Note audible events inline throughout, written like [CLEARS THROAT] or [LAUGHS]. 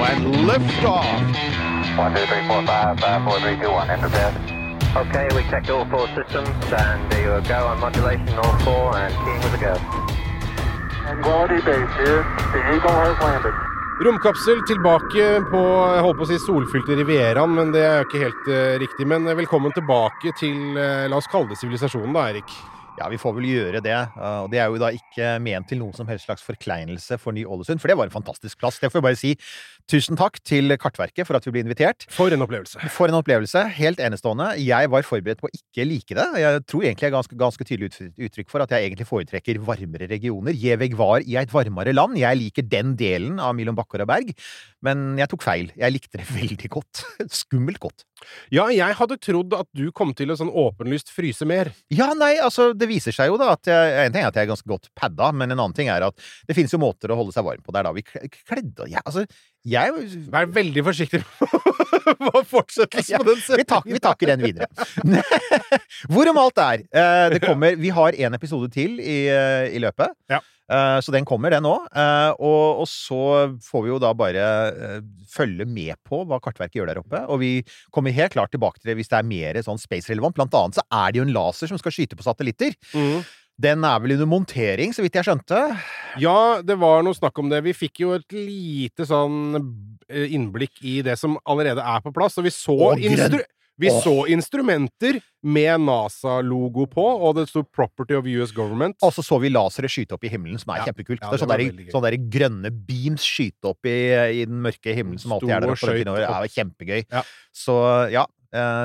When liftoff. One, two, three, four, five, five, four, three, two, one. Enter bed. Okay, we checked all four systems, and there you go on modulation, all four, and keying with a go. Quality base here. The Eagle has landed. Romkapsel tilbake på jeg holdt på å si solfylte Rivieraen, men det er jo ikke helt uh, riktig. Men eh, velkommen tilbake til uh, la oss kalle det sivilisasjonen, da, Erik. Ja, vi får vel gjøre det. Uh, Og det er jo da ikke ment til noen som helst slags forkleinelse for Ny-Ålesund, for det var en fantastisk plass. Det får vi bare si. Tusen takk til Kartverket for at vi ble invitert. For en opplevelse. For en opplevelse. Helt enestående. Jeg var forberedt på å ikke like det. Jeg tror egentlig jeg er ganske, ganske tydelig uttrykk for at jeg egentlig foretrekker varmere regioner. Gjeveg var i et varmere land. Jeg liker den delen av mellom Bakkar og berg. Men jeg tok feil. Jeg likte det [LAUGHS] veldig godt. Skummelt godt. Ja, jeg hadde trodd at du kom til å sånn åpenlyst fryse mer. Ja, nei, altså, det viser seg jo da at jeg, En ting er at jeg er ganske godt padda, men en annen ting er at det finnes jo måter å holde seg varm på. Det er da vi kle- kledde ja, Altså, jeg Vær veldig forsiktig [LAUGHS] med fortsettelse Ja, på den vi, tak, vi takker den videre. [LAUGHS] Hvorom alt er eh, Det kommer Vi har en episode til i, eh, i løpet. Ja. Eh, så den kommer, den òg. og, og så får vi jo da bare eh, følge med på hva Kartverket gjør der oppe. Og vi kommer helt klart tilbake til det hvis det er mer sånn space-relevant. Blant annet så er det jo en laser som skal skyte på satellitter. Mm. Den er vel under montering, så vidt jeg skjønte. Ja, det var noe snakk om det. Vi fikk jo et lite sånn eh, innblikk i det som allerede er på plass, og vi så grønn. instru vi oh. så instrumenter med NASA-logo på, og det sto 'Property of US Government'. Og så så vi lasere skyte opp i himmelen, som er Ja. kjempekult. Ja, det er det sånne, der, sånne der grønne beams skyte opp i, i den mørke himmelen som alltid er der på den. Det er kjempegøy. Ja. Så ja,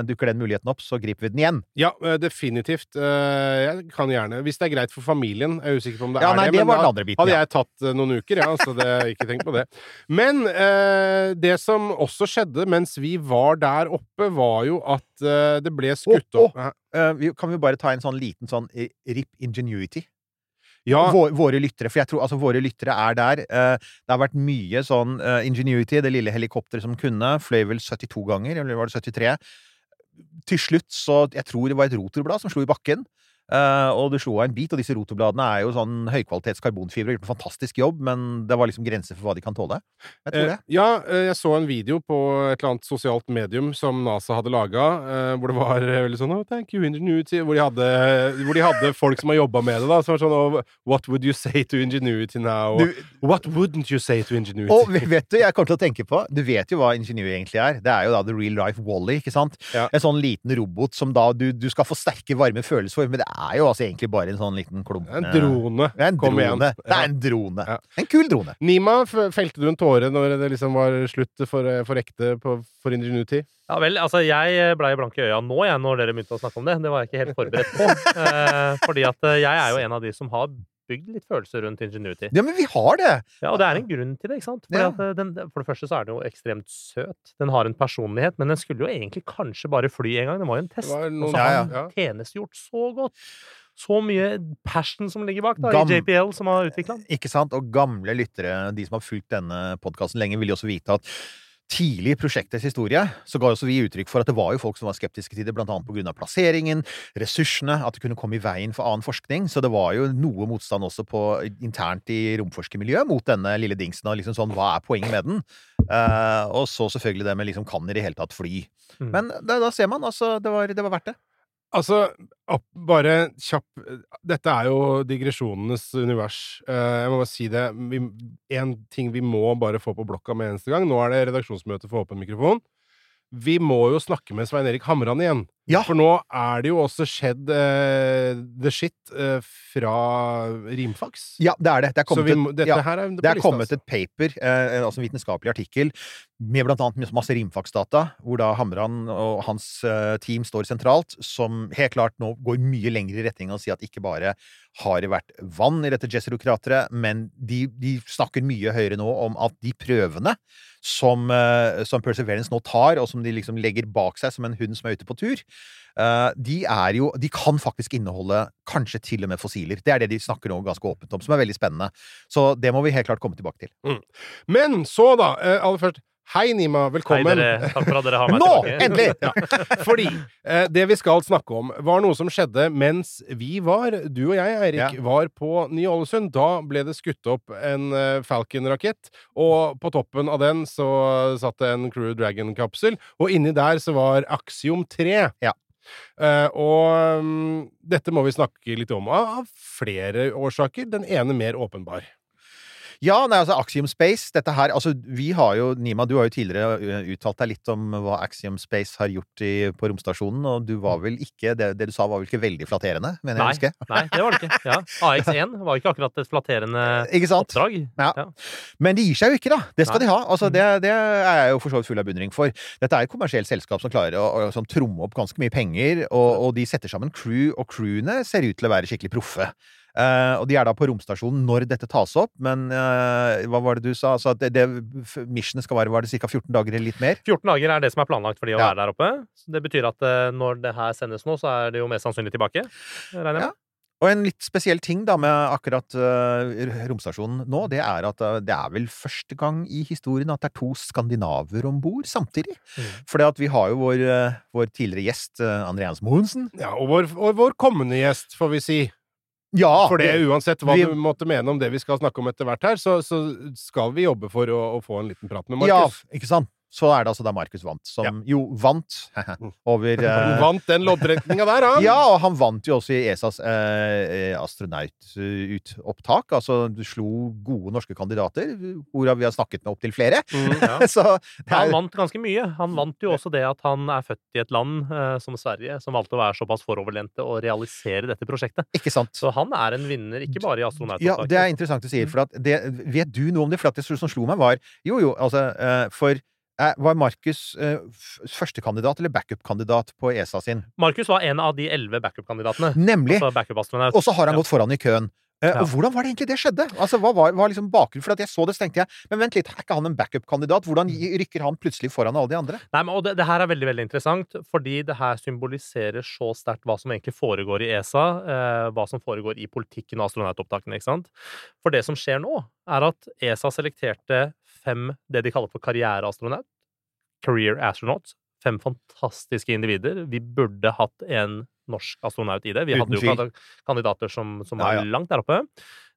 dukker den muligheten opp, så griper vi den igjen. Ja, eh, definitivt. Eh, Jeg kan gjerne, hvis det er greit for familien. Jeg er usikker på om det Ja, er nei, det. men da biten, hadde jeg tatt eh, noen uker, ja, så det, ikke tenk på det. Men eh, det som også skjedde mens vi var der oppe, var jo at eh, det ble skutt opp oh, Eh, kan vi bare ta en sånn liten sånn eh, RIP Ingenuity? Ja, Vår, våre lyttere, for jeg tror altså våre lyttere er der. Eh, det har vært mye sånn eh, Ingenuity, det lille helikopteret som kunne, fløy vel 72 ganger, eller var det 73? Til slutt så Jeg tror det var et rotorblad som slo i bakken. Eh, og det slo av en bit, og disse rotobladene er jo sånn høykvalitets karbonfibre. gjort en fantastisk jobb, men det var liksom grenser for hva de kan tåle. Jeg tror Eh, det. ja, eh, jeg så en video på et eller annet sosialt medium som NASA hadde laga, hvor det var veldig sånn oh, Thank you, Ingenuity. Hvor de hadde, hvor de hadde folk som har jobba med det, da. Som var sånn oh, What would you say to Ingenuity now? Du- What wouldn't you say to Ingenuity? Og vet du, jeg kommer til å tenke på Du vet jo hva Ingenuity egentlig er. Det er jo da the real life Wally, ikke sant? Ja. En sånn liten robot som da du, du skal få sterke, varme følelser for, men det er jo altså egentlig bare en sånn liten klump En drone. Er en Kom drone. igjen. Det er en drone. Ja. En kul drone. Nima, felte du en tåre når det liksom var slutt for, for ekte på, for Ingenuity? Ja vel, altså jeg blei blank i øya nå, jeg, når dere begynte å snakke om det. Det var jeg ikke helt forberedt på. [LAUGHS] Eh, fordi at eh, jeg er jo en av de som har bygd litt følelser rundt Ingenuity. Ja, men vi har det! Ja, og det er en grunn til det, ikke sant? Fordi Ja. at eh, den, for det første så er den jo ekstremt søt. Den har en personlighet, men den skulle jo egentlig kanskje bare fly en gang. Den var jo en test. Noen- og så har har ja. ja. tjenestegjort så godt. Så mye passion som ligger bak, da, Gam- i JPL, som har utvikla den. Ikke sant? Og gamle lyttere, de som har fulgt denne podkasten lenge, vil jo også vite at tidlig i prosjektets historie så ga også vi uttrykk for at det var jo folk som var skeptiske til det, blant annet på grunn av plasseringen, ressursene, at det kunne komme i veien for annen forskning. Så det var jo noe motstand også på, internt i romforskermiljøet mot denne lille dingsen. Og liksom sånn, hva er poenget med den? Uh, og så selvfølgelig det med liksom, kan i det hele tatt fly? Mm. Men da, da ser man, altså, det var, det var verdt det. Altså, bare kjapp Dette er jo digresjonenes univers. Eh, jeg må bare si det. Vi- En ting vi må bare få på blokka med eneste gang. Nå er det redaksjonsmøte for åpen mikrofon. Vi må jo snakke med Svein Erik Hamran igjen. Ja. For nå er det jo også skjedd uh, the shit uh, fra Rimfax. Ja, det er det. Det er kommet, må, et, ja, er det er kommet altså. et paper, uh, altså en vitenskapelig artikkel, med blant annet masse Rimfax-data, hvor da Hamran og hans team står sentralt, som helt klart nå går mye lenger i retning av å si at ikke bare har det vært vann i dette Jezero-krateret, men de, de snakker mye høyere nå om at de prøvene som, eh, som Perseverance nå tar, og som de liksom legger bak seg som en hund som er ute på tur, eh, de er jo De kan faktisk inneholde kanskje til og med fossiler. Det er det de snakker nå ganske åpent om, som er veldig spennende. Så det må vi helt klart komme tilbake til. Men så, da, eh, aller først Hei, Nima. Hei, Velkommen. dere. Takk for at dere har meg Nå! tilbake. Endelig! Ja, fordi eh, det vi skal snakke om, var noe som skjedde mens vi var, du og jeg, Eirik, Ja. var på Ny-Ålesund. Da ble det skutt opp en eh, Falcon-rakett, og på toppen av den så satt det en Crew Dragon-kapsel, og inni der så var Axiom 3. Ja. Uh, og um, dette må vi snakke litt om av av flere årsaker. Den ene mer åpenbar. Ja, nei, altså Axiom Space, dette her Altså, vi har jo Nima, du har jo tidligere uttalt deg litt om hva Axiom Space har gjort i, på romstasjonen, og du var vel ikke det, det du sa, var vel ikke veldig flatterende, mener jeg å Nei, huske? nei, det var det ikke. Ja. [LAUGHS] AX1 var ikke akkurat et flatterende sant? oppdrag. Ja. Ja. Men de gir seg jo ikke, da. Det skal Nei. de ha. Altså, det, det er jeg jo for så vidt full av beundring for. Dette er et kommersielt selskap som klarer å som tromme opp ganske mye penger, og, og de setter sammen crew, og crewene ser ut til å være skikkelig proffe. Eh, og de er da på romstasjonen når dette tas opp, men eh, hva var det du sa? Altså at det, det missionet skal være var det ca. 14 dager eller litt mer? 14 dager er det som er planlagt for de å Ja. være der oppe. Så det betyr at eh, når det her sendes nå, så er det jo mest sannsynlig tilbake. Regner jeg med. Og en litt spesiell ting da med akkurat uh, romstasjonen nå, det er at uh, det er vel første gang i historien at det er to skandinaver om bord samtidig. Mm. Fordi vi har jo vår, uh, vår tidligere gjest, uh, Andreas Mohensen. Ja, og vår, og vår kommende gjest, får vi si. Ja! For det, uansett hva vi- du måtte mene om det vi skal snakke om etter hvert her, så, så skal vi jobbe for å, å få en liten prat med Markus. Ja, ikke sant? Så er det altså da Markus vant, som jo vant [LAUGHS] over [LAUGHS] Han eh, vant den loddtrekninga der, han! Ja, og han vant jo også i ESAs eh, astronautopptak. Altså, du slo gode norske kandidater, hvorav vi har snakket med opptil flere. Mm, Ja. [LAUGHS] Så det Ja, han er, vant ganske mye. Han vant jo også det at han er født i et land eh, som Sverige, som valgte å være såpass foroverlente og realisere dette prosjektet. ikke sant? Så han er en vinner, ikke bare i Ja, det er interessant å si. For at det, vet du noe om det? For at det som slo meg, var Jo, jo, altså eh, For var Markus eh, førstekandidat eller backup-kandidat på ESA sin? Markus var en av de elleve backup-kandidatene. Nemlig! Altså backup-astronaut. Og så har han gått foran i køen. Eh, Ja. Og hvordan var det egentlig det skjedde? Altså, Hva var, var liksom bakgrunnen? For at jeg så det, så tenkte jeg Men vent litt, er ikke han en backup-kandidat? Hvordan rykker han plutselig foran alle de andre? Nei, men, og det, det her er veldig veldig interessant, fordi det her symboliserer så sterkt hva som egentlig foregår i ESA, eh, hva som foregår i politikken og astronautopptakene. ikke sant? For det som skjer nå, er at ESA selekterte fem det de kaller for karriereastronaut, career astronauts, fem fantastiske individer. Vi burde hatt en norsk astronaut i det. Vi hadde jo kandidater som, som var ja. langt der oppe.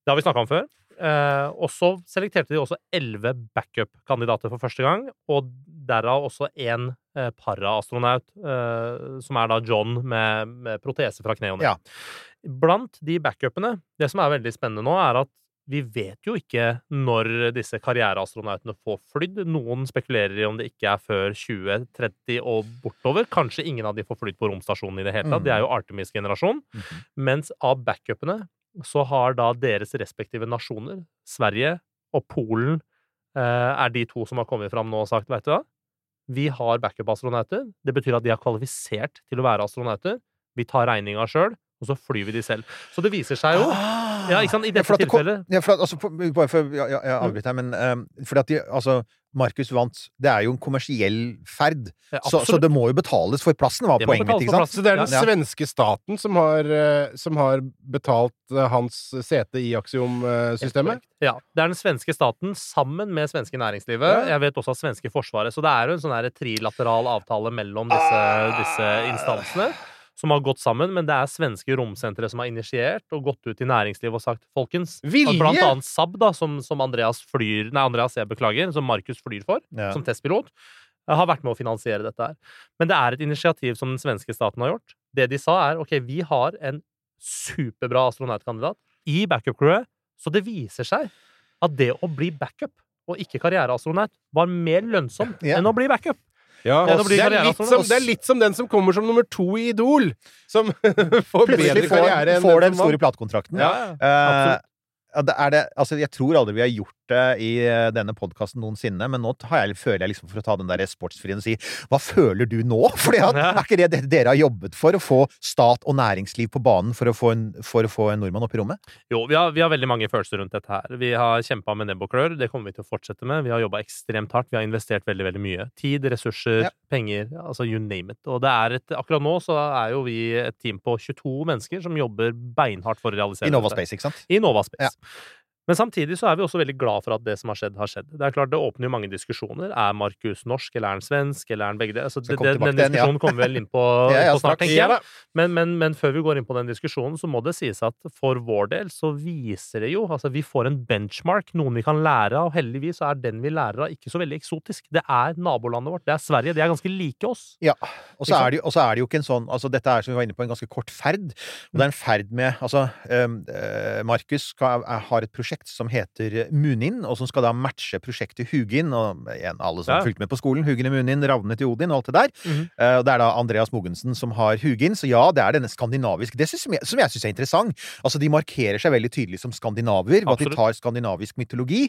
Det har vi snakka om før. Eh, og så selekterte de også elleve backup-kandidater for første gang, og derav også én eh, paraastronaut, eh, som er da John med, med protese fra kne og ned. Ja. Blant de backupene, det som er veldig spennende nå, er at vi vet jo ikke når disse karriereastronautene får flydd. Noen spekulerer i om det ikke er før 2030 og bortover. Kanskje ingen av de får flydd på romstasjonen i det hele tatt. Mm. Det er jo Artemis-generasjon. Mhm. Mens av backupene så har da deres respektive nasjoner, Sverige og Polen, eh, er de to som har kommet fram nå og sagt, veit du hva, vi har backup-astronauter. Det betyr at de er kvalifisert til å være astronauter. Vi tar regninga sjøl, og så flyr vi de selv. Så det viser seg jo Ja, ikke sant? I dette Ja, dette tilfellet kom- Ja, at, altså, bare for ja, Jeg avbryter her, men um, fordi at de, altså, Markus vant Det er jo en kommersiell ferd, Ja, så, så det må jo betales for plassen, var Det poenget mitt. ikke sant? Så det er den svenske staten som har, eh, som har betalt eh, hans sete i Axiom-systemet? Ja. Det er den svenske staten sammen med svenske næringslivet. Jeg vet også at svenske forsvaret. Så det er jo en sånn trilateral avtale mellom disse, disse instansene som har gått sammen, men det er svenske romsentre som har initiert og gått ut i næringslivet og sagt folkens Vilje! Blant annet Saab, da, som, som Andreas flyr Nei, Andreas, jeg beklager, som Markus flyr for, Ja. som testpilot, eh, har vært med å finansiere dette her. Men det er et initiativ som den svenske staten har gjort. Det de sa, er OK, vi har en superbra astronautkandidat i backup-crewet, så det viser seg at det å bli backup og ikke karriereastronaut var mer lønnsomt Ja. enn å bli backup. Ja, det, det, er litt sånn, som, det er litt som den som kommer som nummer to i Idol! Som [LAUGHS] får bedre karriere enn får den store platekontrakten. Ja, ja, absolutt. ja, det er det, altså jeg tror aldri vi har gjort i eh, denne podkasten noensinne, men nå har jeg, føler jeg liksom for å ta den der sportsfrien og si Hva føler du nå? [LAUGHS] For er ikke det det dere har jobbet for? Å få stat og næringsliv på banen for å få en, for å få en nordmann opp i rommet? Jo, vi har, vi har veldig mange følelser rundt dette her. Vi har kjempa med nebb og klør, det kommer vi til å fortsette med. Vi har jobba ekstremt hardt, vi har investert veldig veldig mye. Tid, ressurser, Ja. penger, altså you name it. Og det er et, akkurat nå så er jo vi et team på 22 mennesker som jobber beinhardt for å realisere I Nova dette. Space, ikke sant? I Nova Space. Ja. Men samtidig så er vi også veldig glad for at det som har skjedd, har skjedd. Det er klart, det åpner jo mange diskusjoner. Er Markus norsk, eller er han svensk, eller er han begge deler? Altså, det- den diskusjonen ja. kommer vi vel inn på, [LAUGHS] Ja, ja, på snart, tenker jeg. Men, men, men før vi går inn på den diskusjonen, så må det sies at for vår del så viser det jo Altså, vi får en benchmark, noen vi kan lære av. og Heldigvis er den vi lærer av, ikke så veldig eksotisk. Det er nabolandet vårt. Det er Sverige. De er ganske like oss. Ja, og så er, er det jo ikke en sånn altså Dette er som vi var inne på, en ganske kort ferd. Og det er en ferd med Altså, um, eh, Markus har et prosjekt som heter Munin, og som skal da matche prosjektet Hugin. Og igjen, alle som Ja. fulgte med på skolen. Hugin i Munin, Ravnet til Odin og alt det der. Mm -hmm. og det er da Andreas Mogensen som har Hugin. Så ja, det er denne skandinaviske Det synes, som jeg, som jeg syns er interessant. Altså, de markerer seg veldig tydelig som skandinaver, ved at de tar skandinavisk mytologi.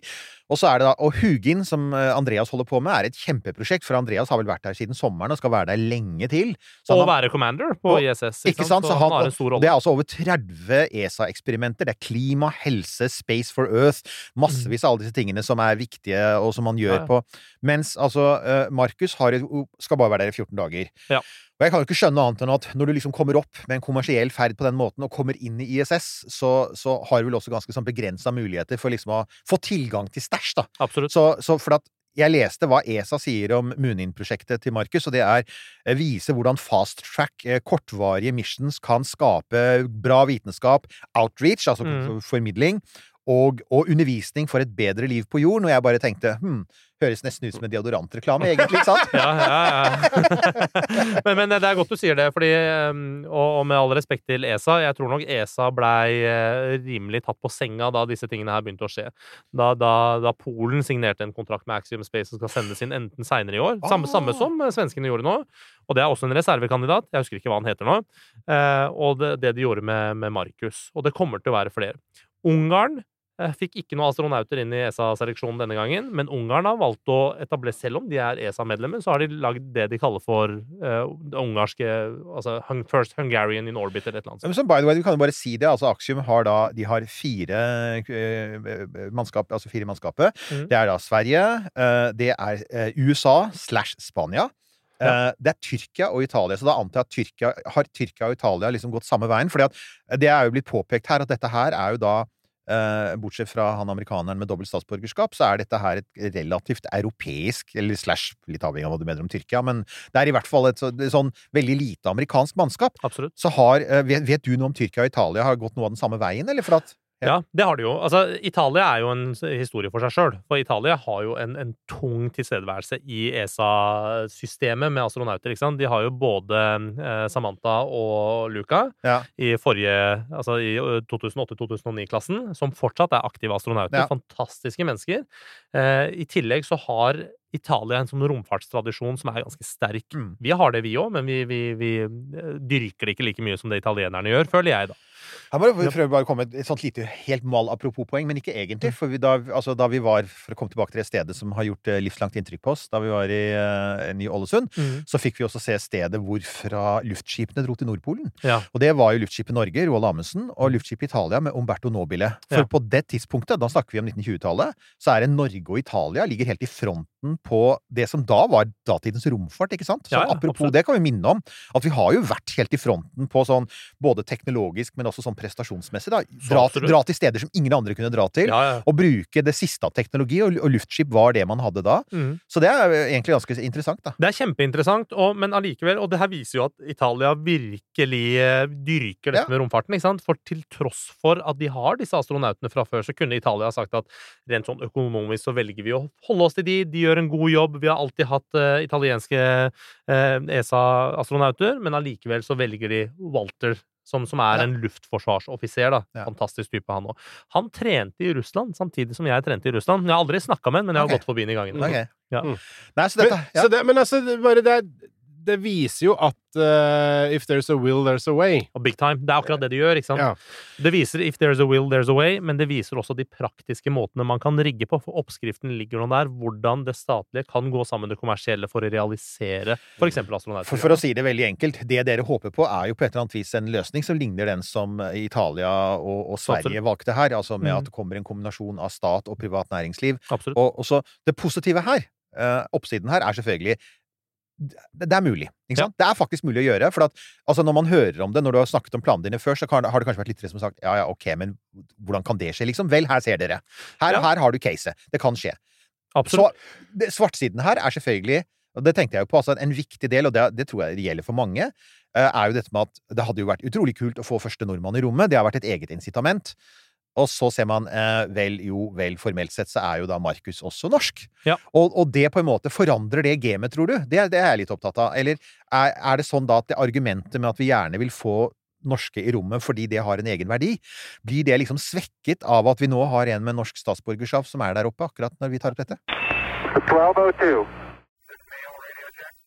Og så er det da Og Hugin, som eh, Andreas holder på med, er et kjempeprosjekt, for Andreas har vel vært der siden sommeren og skal være der lenge til. Så Og han- være commander på Og- ISS. ikke sant? Så han har en stor rolle. det er altså over 30 ESA-eksperimenter. Det er klima, helse, Space for Earth, massevis av alle disse tingene som er viktige, og som man gjør Ja, på Mens altså uh, Markus skal bare være der i 14 dager. Ja. Og jeg kan jo ikke skjønne annet enn at når du liksom kommer opp med en kommersiell ferd på den måten, og kommer inn i ISS, så, så har du vel også ganske sånn begrensa muligheter for liksom å få tilgang til stæsj, da. Absolutt. Så, så for at jeg leste hva ESA sier om Munin-prosjektet til Markus, og det er eh, vise hvordan fast track, eh, kortvarige missions, kan skape bra vitenskap, outreach, altså Mm. formidling, og, og undervisning for et bedre liv på jorden. Og jeg bare tenkte hm, høres nesten ut som en deodorantreklame, egentlig, ikke sant? [LAUGHS] Ja, ja, ja. [LAUGHS] men, men det er godt du sier det, fordi um, Og, og med all respekt til ESA, jeg tror nok ESA blei eh, rimelig tatt på senga da disse tingene her begynte å skje. Da, da, da Polen signerte en kontrakt med Axiom Space som skal sendes inn enten seinere i år, samme, samme Ah. som svenskene gjorde nå, og det er også en reservekandidat, jeg husker ikke hva han heter nå, eh, og det, det de gjorde med, med Markus. Og det kommer til å være flere. Ungarn fikk ikke noen astronauter inn i ESA-seleksjonen denne gangen, men Ungarn har valgt å etablere, selv om de er ESA-medlemmer, så har de lagd det de kaller for uh, det ungarske altså Hung, First Hungarian in Orbit, eller et eller annet. Men så by the way, vi kan jo bare si det. altså Axium har da De har fire uh, mannskap, altså fire mannskapet. Mm. Det er da Sverige, uh, det er eh, USA slash Spania. Ja. Det er Tyrkia og Italia, så da antar jeg at Tyrkia, har Tyrkia og Italia liksom gått samme veien. at det er jo blitt påpekt her at dette her er jo da eh, bortsett fra han amerikaneren med dobbelt statsborgerskap, så er dette her et relativt europeisk, eller slash litt avhengig av hva du mener om Tyrkia, men det er i hvert fall et så, er sånn veldig lite amerikansk mannskap. Absolutt. Så har, eh, vet, vet du noe om Tyrkia og Italia har gått noe av den samme veien, eller? For at Ja, det har de jo. Altså, Italia er jo en historie for seg sjøl. For Italia har jo en, en tung tilstedeværelse i ESA-systemet med astronauter. ikke sant? De har jo både eh, Samantha og Luca Ja. i forrige Altså i 2008-2009-klassen, som fortsatt er aktive astronauter. Ja. Fantastiske mennesker. Eh, I tillegg så har Italia en sånn romfartstradisjon som er ganske sterk. Mm. Vi har det, vi òg, men vi, vi, vi eh, dyrker det ikke like mye som det italienerne gjør, føler jeg, da. Her må vi prøve bare å komme med et sånt lite helt mal apropos-poeng, men ikke egentlig. For vi, da, altså, da vi var, for å komme tilbake til det stedet som har gjort eh, livslangt inntrykk på oss, da vi var i uh, Ny-Ålesund, så fikk vi også se stedet hvorfra luftskipene dro til Nordpolen. Ja. Og det var jo luftskipet Norge, Roald Amundsen, og luftskipet Italia med Umberto Nobile. For Ja. på det tidspunktet, da snakker vi om 1920-tallet, så er det Norge og Italia ligger helt i fronten på det som da var datidens romfart, ikke sant? Så ja, apropos absolutt. det kan vi minne om, at vi har jo vært helt i fronten på sånn både teknologisk, men også sånn prestasjonsmessig, da. Dra, dra til steder som ingen andre kunne dra til. Ja, ja. Og bruke det siste av teknologi, og, og luftskip var det man hadde da. Mm. Så det er egentlig ganske interessant, da. Det er kjempeinteressant, og, men allikevel Og det her viser jo at Italia virkelig eh, dyrker dette Ja. med romfarten. ikke sant? For til tross for at de har disse astronautene fra før, så kunne Italia sagt at rent sånn økonomisk så velger vi å holde oss til de. De gjør en god jobb. Vi har alltid hatt uh, italienske uh, ESA-astronauter, men allikevel så velger de Walter som, som er Ja. en luftforsvarsoffiser. da. Ja. Fantastisk type, han òg. Han trente i Russland samtidig som jeg trente i Russland. Jeg har aldri snakka med ham, men jeg har okay. gått forbi ham i gangen. Okay. Ja. Nei, så dette Men, så det, men altså, bare det, det viser jo at uh, if there's a will, there's a way. Og big time. Det er akkurat det de gjør. ikke sant? Ja. Det viser if there's a will, there's a way, men det viser også de praktiske måtene man kan rigge på. For oppskriften ligger nå der. Hvordan det statlige kan gå sammen med det kommersielle for å realisere f.eks. astronauter. For, for å si det veldig enkelt, det dere håper på, er jo på et eller annet vis en løsning som ligner den som Italia og, og Sverige Absolutt. valgte her. Altså med Mm. at det kommer en kombinasjon av stat og privat næringsliv. Absolutt. Og, og så det positive her, eh, oppsiden her, er selvfølgelig det, er mulig. Ikke sant? Det er faktisk mulig å gjøre. For at, altså når man hører om det, når du har snakket om planene dine før, så har det kanskje vært litt som har sagt ja, ja, ok, men hvordan kan det skje, liksom? Vel, her ser dere. Her, Ja. her har du caset. Det kan skje. Absolutt. Så det, svartsiden her er selvfølgelig og det tenkte jeg jo på, altså En viktig del, og det, det tror jeg det gjelder for mange, eh, er jo dette med at det hadde jo vært utrolig kult å få første nordmann i rommet. Det har vært et eget incitament. Og så ser man eh, vel, jo vel, formelt sett så er jo da Markus også norsk. Ja. Og, og det på en måte forandrer det gamet, tror du? Det, det er jeg litt opptatt av. Eller er, er det sånn da at det argumentet med at vi gjerne vil få norske i rommet fordi det har en egen verdi, blir det liksom svekket av at vi nå har en med norsk statsborgerskap som er der oppe akkurat når vi tar opp dette? 1202.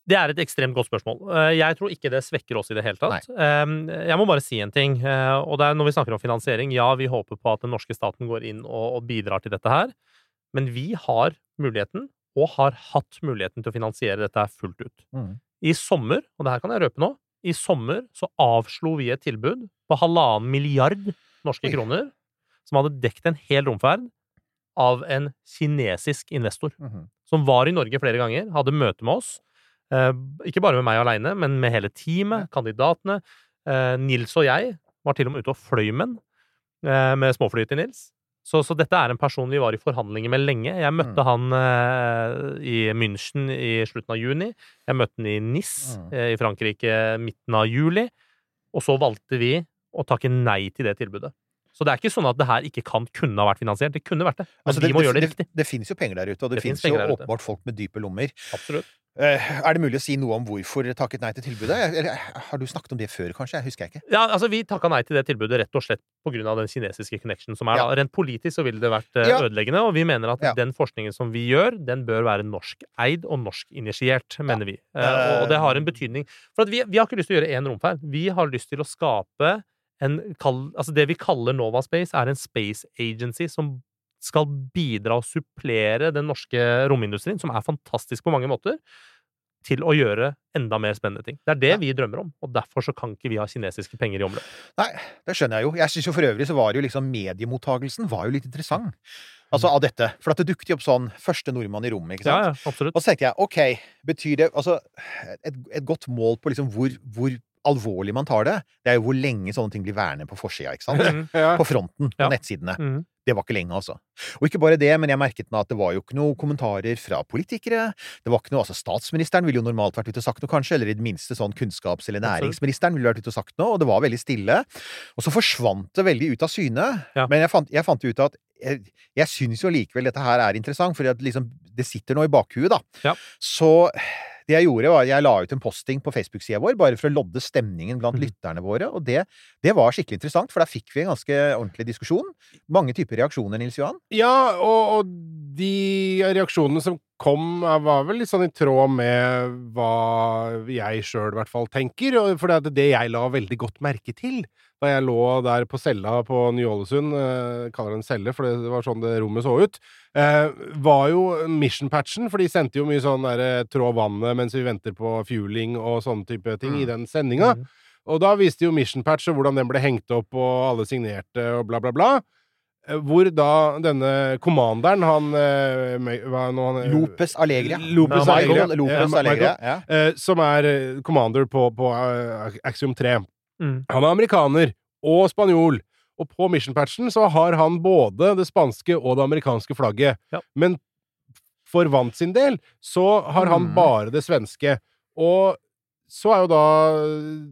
Det er et ekstremt godt spørsmål. Eh, Jeg tror ikke det svekker oss i det hele tatt. Nei. Jeg må bare si en ting, eh, og det er når vi snakker om finansiering. Ja, vi håper på at den norske staten går inn og bidrar til dette her, men vi har muligheten, og har hatt muligheten til å finansiere dette her fullt ut. Mm. I sommer, og det her kan jeg røpe nå, i sommer så avslo vi et tilbud på halvannen milliard norske Oi. kroner, som hadde dekt en hel romferd, av en kinesisk investor Mhm. som var i Norge flere ganger, hadde møte med oss. Eh, ikke bare med meg aleine, men med hele teamet, kandidatene. Eh, Nils og jeg var til og med ute og fløy med den, eh, med småflyet til Nils. Så, så dette er en person vi var i forhandlinger med lenge. Jeg møtte Mm. han eh, i München i slutten av juni. Jeg møtte han i Nis Mm. eh, i Frankrike midten av juli. Og så valgte vi å takke nei til det tilbudet. Så det er ikke sånn at det her ikke kan kunne ha vært finansiert. Det kunne vært det. Men Altså, vi må gjøre det riktig. Det, det finnes jo penger der ute, og det, Det finnes finnes jo åpenbart folk med dype lommer. Absolutt. Eh, er det mulig å si noe om hvorfor takket nei til tilbudet? Eller har du snakket om det før, kanskje? Jeg husker jeg ikke. Ja, altså Vi takka nei til det tilbudet rett og slett pga. den kinesiske connection som er. Ja. Rent politisk så ville det vært eh, Ja. ødeleggende, og vi mener at Ja. den forskningen som vi gjør, den bør være norskeid og norskinitiert, mener vi. Eh, og det har en betydning. For at vi, vi har ikke lyst til å gjøre én romferd. Vi har lyst til å skape en altså Det vi kaller Nova Space, er en space agency som skal bidra og supplere den norske romindustrien, som er fantastisk på mange måter, til å gjøre enda mer spennende ting. Det er det vi drømmer om, og derfor så kan ikke vi ha kinesiske penger i omløp. Nei, det skjønner jeg jo. Jeg syns jo for øvrig så var jo liksom mediemottagelsen var jo litt interessant. Altså av dette. For at det dukket jo opp sånn første nordmann i rommet, ikke sant? Ja, ja, absolutt. Og så tenkte jeg ok, betyr det Altså, et, et godt mål på liksom hvor, hvor alvorlig man tar det, det er jo hvor lenge sånne ting blir værende på forsida, ikke sant? Ja. På fronten, på Ja. nettsidene. Mhm. Det var ikke lenge, altså. Og ikke bare det, men jeg merket meg at det var jo ikke noe kommentarer fra politikere. Det var ikke noe, altså Statsministeren ville jo normalt vært ute og sagt noe, kanskje, eller i det minste sånn kunnskaps- eller næringsministeren ville vært ute og sagt noe, og det var veldig stille. Og så forsvant det veldig ut av syne. Ja. Men jeg fant, jeg fant ut at jeg, jeg syns jo likevel dette her er interessant, for liksom, det sitter nå i bakhuet, da. Ja. Så det jeg gjorde, var at jeg la ut en posting på Facebook-sida vår, bare for å lodde stemningen blant mm. lytterne våre, og det, det var skikkelig interessant, for da fikk vi en ganske ordentlig diskusjon. Mange typer reaksjoner, Nils Johan. Ja, og, og de reaksjonene som kom, er- var vel litt sånn i tråd med hva jeg sjøl i hvert fall tenker. For det det jeg la veldig godt merke til da jeg lå der på cella på Ny-Ålesund, eh, kaller det en celle, for det var sånn det rommet så ut, eh, var jo mission-patchen, for de sendte jo mye sånn der trå vannet mens vi venter på fueling og sånne type ting i den sendinga. Mm. Og da viste jo Mission Patch og hvordan den ble hengt opp, og alle signerte og bla, bla, bla. Eh, Hvor da denne commanderen, han eh, Hva er nå han eh, Lopez Allegria. Lopez Ja, Allegria. Michael Lopez Ja, Allegria, ja. eh, Som er eh, commander på, på eh, Axiom 3. Mm. Han er amerikaner og spanjol. Og på mission-patchen så har han både det spanske og det amerikanske flagget. Ja. Men for Vant sin del så har han mm. bare det svenske. Og så er jo da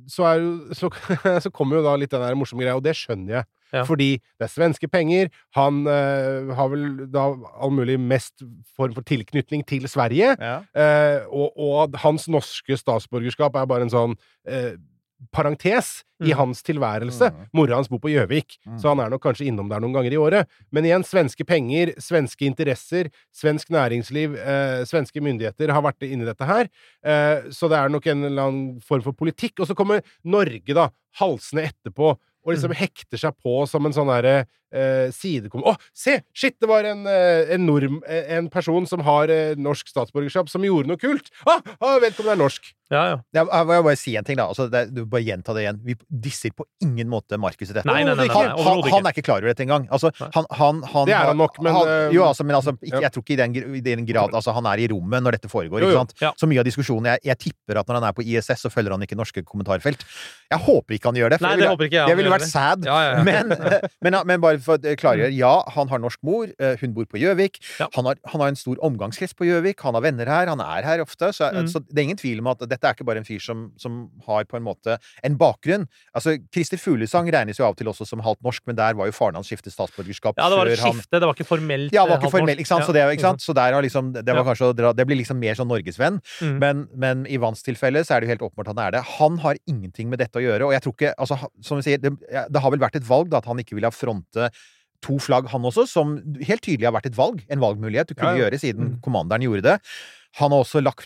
Så, er jo, så, [LAUGHS] så kommer jo da litt den der morsomme greia, og det skjønner jeg. Ja. Fordi det er svenske penger. Han eh, har vel da all mulig mest form for tilknytning til Sverige. Ja. Eh, og, og hans norske statsborgerskap er bare en sånn eh, parentes i Mm. hans tilværelse. Mm. Mora hans bor på Gjøvik, Mm. så han er nok kanskje innom der noen ganger i året. Men igjen, svenske penger, svenske interesser, svensk næringsliv, eh, svenske myndigheter har vært inne i dette her. Eh, så det er nok en eller annen form for politikk. Og så kommer Norge, da, halsende etterpå. Og liksom Mm. hekter seg på som en sånn derre eh, sidekom... Å, se! Shit, det var en, eh, en, norm, eh, en person som har eh, norsk statsborgerskap, som gjorde noe kult! Ah, ah, vedkommende er norsk! Ja, ja. Jeg, jeg må bare si en ting, da. Altså, det, du bare gjenta det igjen. Vi disser på ingen måte Markus i dette. Nei, nei, nei, nei, han, nei, han, han er ikke klar over dette engang. Altså, han, han, han, Det er han nok, men, han, Jo, altså, men altså, ikke, jeg tror ikke i den, i den grad altså, Han er i rommet når dette foregår, Jo, ikke jo. sant? Ja. Så mye av diskusjonen jeg, jeg tipper at når han er på ISS, så følger han ikke norske kommentarfelt. Jeg håper ikke han gjør det. for Nei, det det ville- det ville vært sad. Ja, ja, ja. Men, men, men bare for å klargjøre. Ja, han har norsk mor. eh, Hun bor på Gjøvik. Ja. Han, har, han har en stor omgangskrets på Gjøvik. Han har venner her. Han er her ofte. Så, Mm. så det er ingen tvil om at dette er ikke bare en fyr som, som har på en måte en bakgrunn. Altså, Christer Fuglesang regnes jo av og til også som halvt norsk, men der var jo faren hans skiftet statsborgerskap Ja, det var et han skifte. Det var ikke formelt. ja, det var eh, ikke formelt, ikke sant? Så det, ikke sant? Så der har liksom, det var kanskje å dra Det blir liksom mer sånn norgesvenn. Mm. Men, men i Vans tilfelle så er det jo helt åpenbart han er det. Han har ingenting med dette å gjøre, og jeg tror ikke altså, Som vi sier, det, det har vel vært et valg da, at han ikke ville fronte to flagg, han også, som helt tydelig har vært et valg. En valgmulighet du kunne Ja, ja. gjøre siden Mm. kommanderen gjorde det. Han er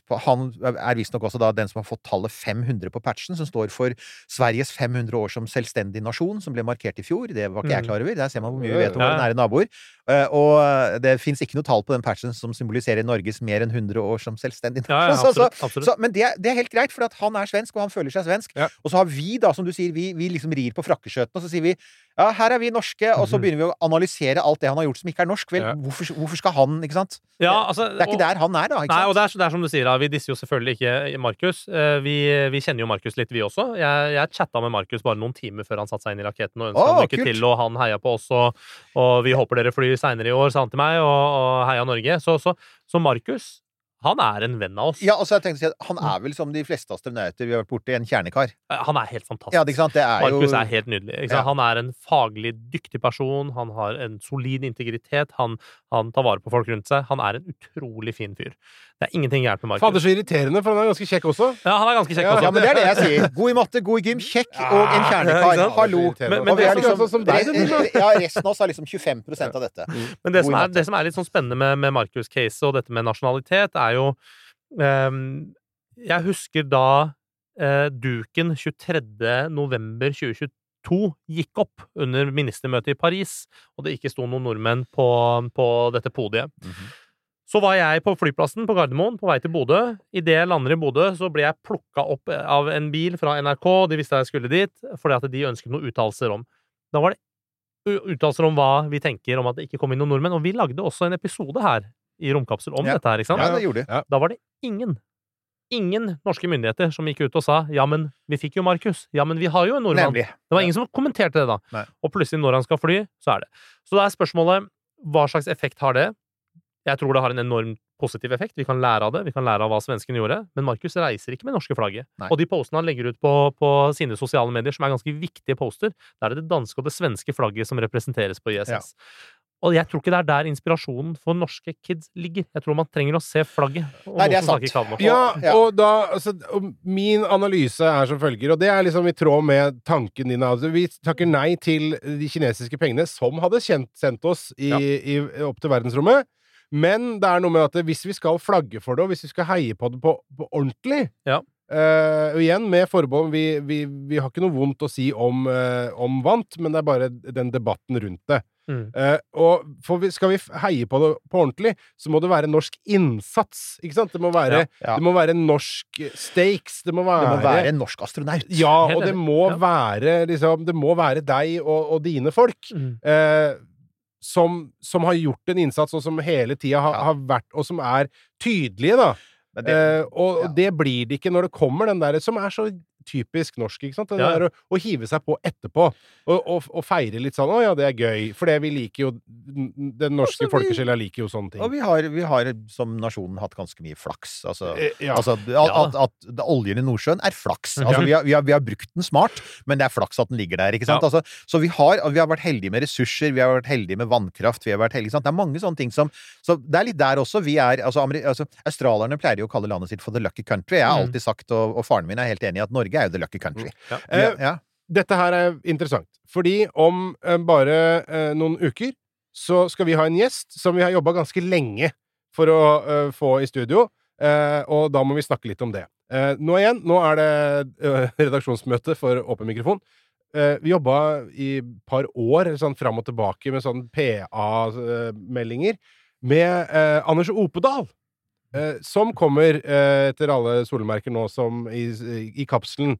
på Han er visstnok også da den som har fått tallet 500 på patchen, som står for Sveriges 500 år som selvstendig nasjon, som ble markert i fjor. Det var ikke jeg Mm. klar over. Der ser man hvor mye vi vet om ja. våre nære naboer. Eh, Og det fins ikke noe tall på den patchen som symboliserer Norges mer enn 100 år som selvstendig Ja, ja, nasjon. [LAUGHS] Så- så- absolutt. absolutt. så, men det, det er helt greit, for han er svensk, og han føler seg svensk. Ja. Og så har vi, da, som du sier, vi, vi liksom rir på frakkeskjøtene, og så sier vi ja, her er vi norske, og så Mhm. begynner vi å analysere alt det han har gjort som ikke er norsk. Vel, Ja. hvorfor, hvorfor skal han, ikke sant? ja, altså, Det er ikke og- der han er, da. Ikke Nei, sant? Det er, det er som du sier, da. vi disser jo selvfølgelig ikke Markus. Eh, Vi, vi kjenner jo Markus litt, vi også. Jeg, jeg chatta med Markus bare noen timer før han satte seg inn i raketten og ønska han lykke til, og han heia på oss, og, og vi håper dere flyr seinere i år, sa han til meg, og, og heia Norge. Så, så, så Markus, han er en venn av oss. Ja, altså jeg tenkte å si at Han er vel som de fleste astronauter vi har vært borti, en kjernekar. Eh, Han er helt fantastisk. Ja, ikke sant? Det er jo Markus er helt nydelig. Ja. Han er en faglig dyktig person, han har en solid integritet, han, han tar vare på folk rundt seg. Han er en utrolig fin fyr. Det er ingenting gærent med Markus. Fader, så irriterende, for han er ganske kjekk også. Ja, han er ganske kjekk Ja, også. Ja, men det er det jeg sier. God i matte, god i gym, kjekk og en kjernekar. Hallo. Men- men det er liksom, som deg, [LAUGHS] ja, resten av oss er liksom 25% av dette. Men det som, er, det som er litt sånn spennende med, med Markus-caset og dette med nasjonalitet, er jo um, Jeg husker da uh, duken 23. november 2022 gikk opp under ministermøtet i Paris, og det ikke sto noen nordmenn på, på dette podiet. Så var jeg på flyplassen på Gardermoen på vei til Bodø. Idet jeg lander i Bodø, så ble jeg plukka opp av en bil fra NRK. De visste jeg skulle dit, fordi at de ønsket noen uttalelser om. Da var det uttalelser om hva vi tenker om at det ikke kom inn noen nordmenn. Og vi lagde også en episode her i Romkapsel om Ja. dette her, ikke sant? Ja, det gjorde de. Da var det ingen, ingen norske myndigheter som gikk ut og sa ja, men vi fikk jo Markus. Ja, men vi har jo en nordmann. Nemlig. Det var ingen som kommenterte det da. Nei. Og plutselig, når han skal fly, så er det. Så da er spørsmålet hva slags effekt har det? Jeg tror det har en enorm positiv effekt. Vi kan lære av det. Vi kan lære av hva svenskene gjorde. Men Markus reiser ikke med norske flagget. Nei. Og de postene han legger ut på, på sine sosiale medier, som er ganske viktige poster, der er det det danske og det svenske flagget som representeres på ISS. Ja. Og jeg tror ikke det er der inspirasjonen for norske kids ligger. Jeg tror man trenger å se flagget. Og Nei, det er sant. Ja, Ja. og da altså, og Min analyse er som følger, og det er liksom i tråd med tanken din. Altså, vi takker nei til de kinesiske pengene som hadde kjent, sendt oss i, Ja. i, opp til verdensrommet. Men det er noe med at hvis vi skal flagge for det, og hvis vi skal heie på det på, på ordentlig Ja. Uh, og igjen med forbehold vi, vi, vi har ikke noe vondt å si om, uh, om vant, men det er bare den debatten rundt det. Mm. Uh, og for vi, skal vi heie på det på ordentlig, så må det være norsk innsats. Ikke sant? Det må være, Ja. Det må være norsk stakes. Det må Det være, må være en norsk astronaut. Ja, og det må Ja. være liksom Det må være deg og, og dine folk. Mm. Som, som har gjort en innsats, og som hele tida har, har vært Og som er tydelige, da. Det, Eh, og ja. det blir det ikke når det kommer den der som er så typisk norsk. ikke sant? Det Ja. der å, å hive seg på etterpå. Og, og, og feire litt sånn 'Å ja, det er gøy'. For det vi liker jo Den norske Altså, folkesjela liker jo sånne ting. og vi har, vi har som nasjonen hatt ganske mye flaks. Altså, Eh, ja. altså at, at, at, oljen i Nordsjøen er flaks. Altså, vi, har, vi, har, vi har brukt den smart, men det er flaks at den ligger der. ikke sant? Altså, så vi har, vi har vært heldige med ressurser, vi har vært heldige med vannkraft vi har vært heldige, sant? Det er mange sånne ting som Så det er litt der også. Vi er, altså, altså, Australierne pleier jo å kalle landet sitt for the lucky country. Jeg har Mm. alltid sagt, og, og faren min er helt enig i, at Norge er jo the lucky country. Ja. Ja, Eh, ja. Dette her er interessant, fordi om eh, bare eh, noen uker så skal vi ha en gjest som vi har jobba ganske lenge for å eh, få i studio, eh, og da må vi snakke litt om det. Eh, nå igjen, nå er det [LAUGHS] redaksjonsmøte for Åpen mikrofon. Eh, vi jobba i et par år sånn fram og tilbake med sånn PA-meldinger med Anders Opedal. Eh, som kommer eh, etter alle solmerker nå som i, i kapselen.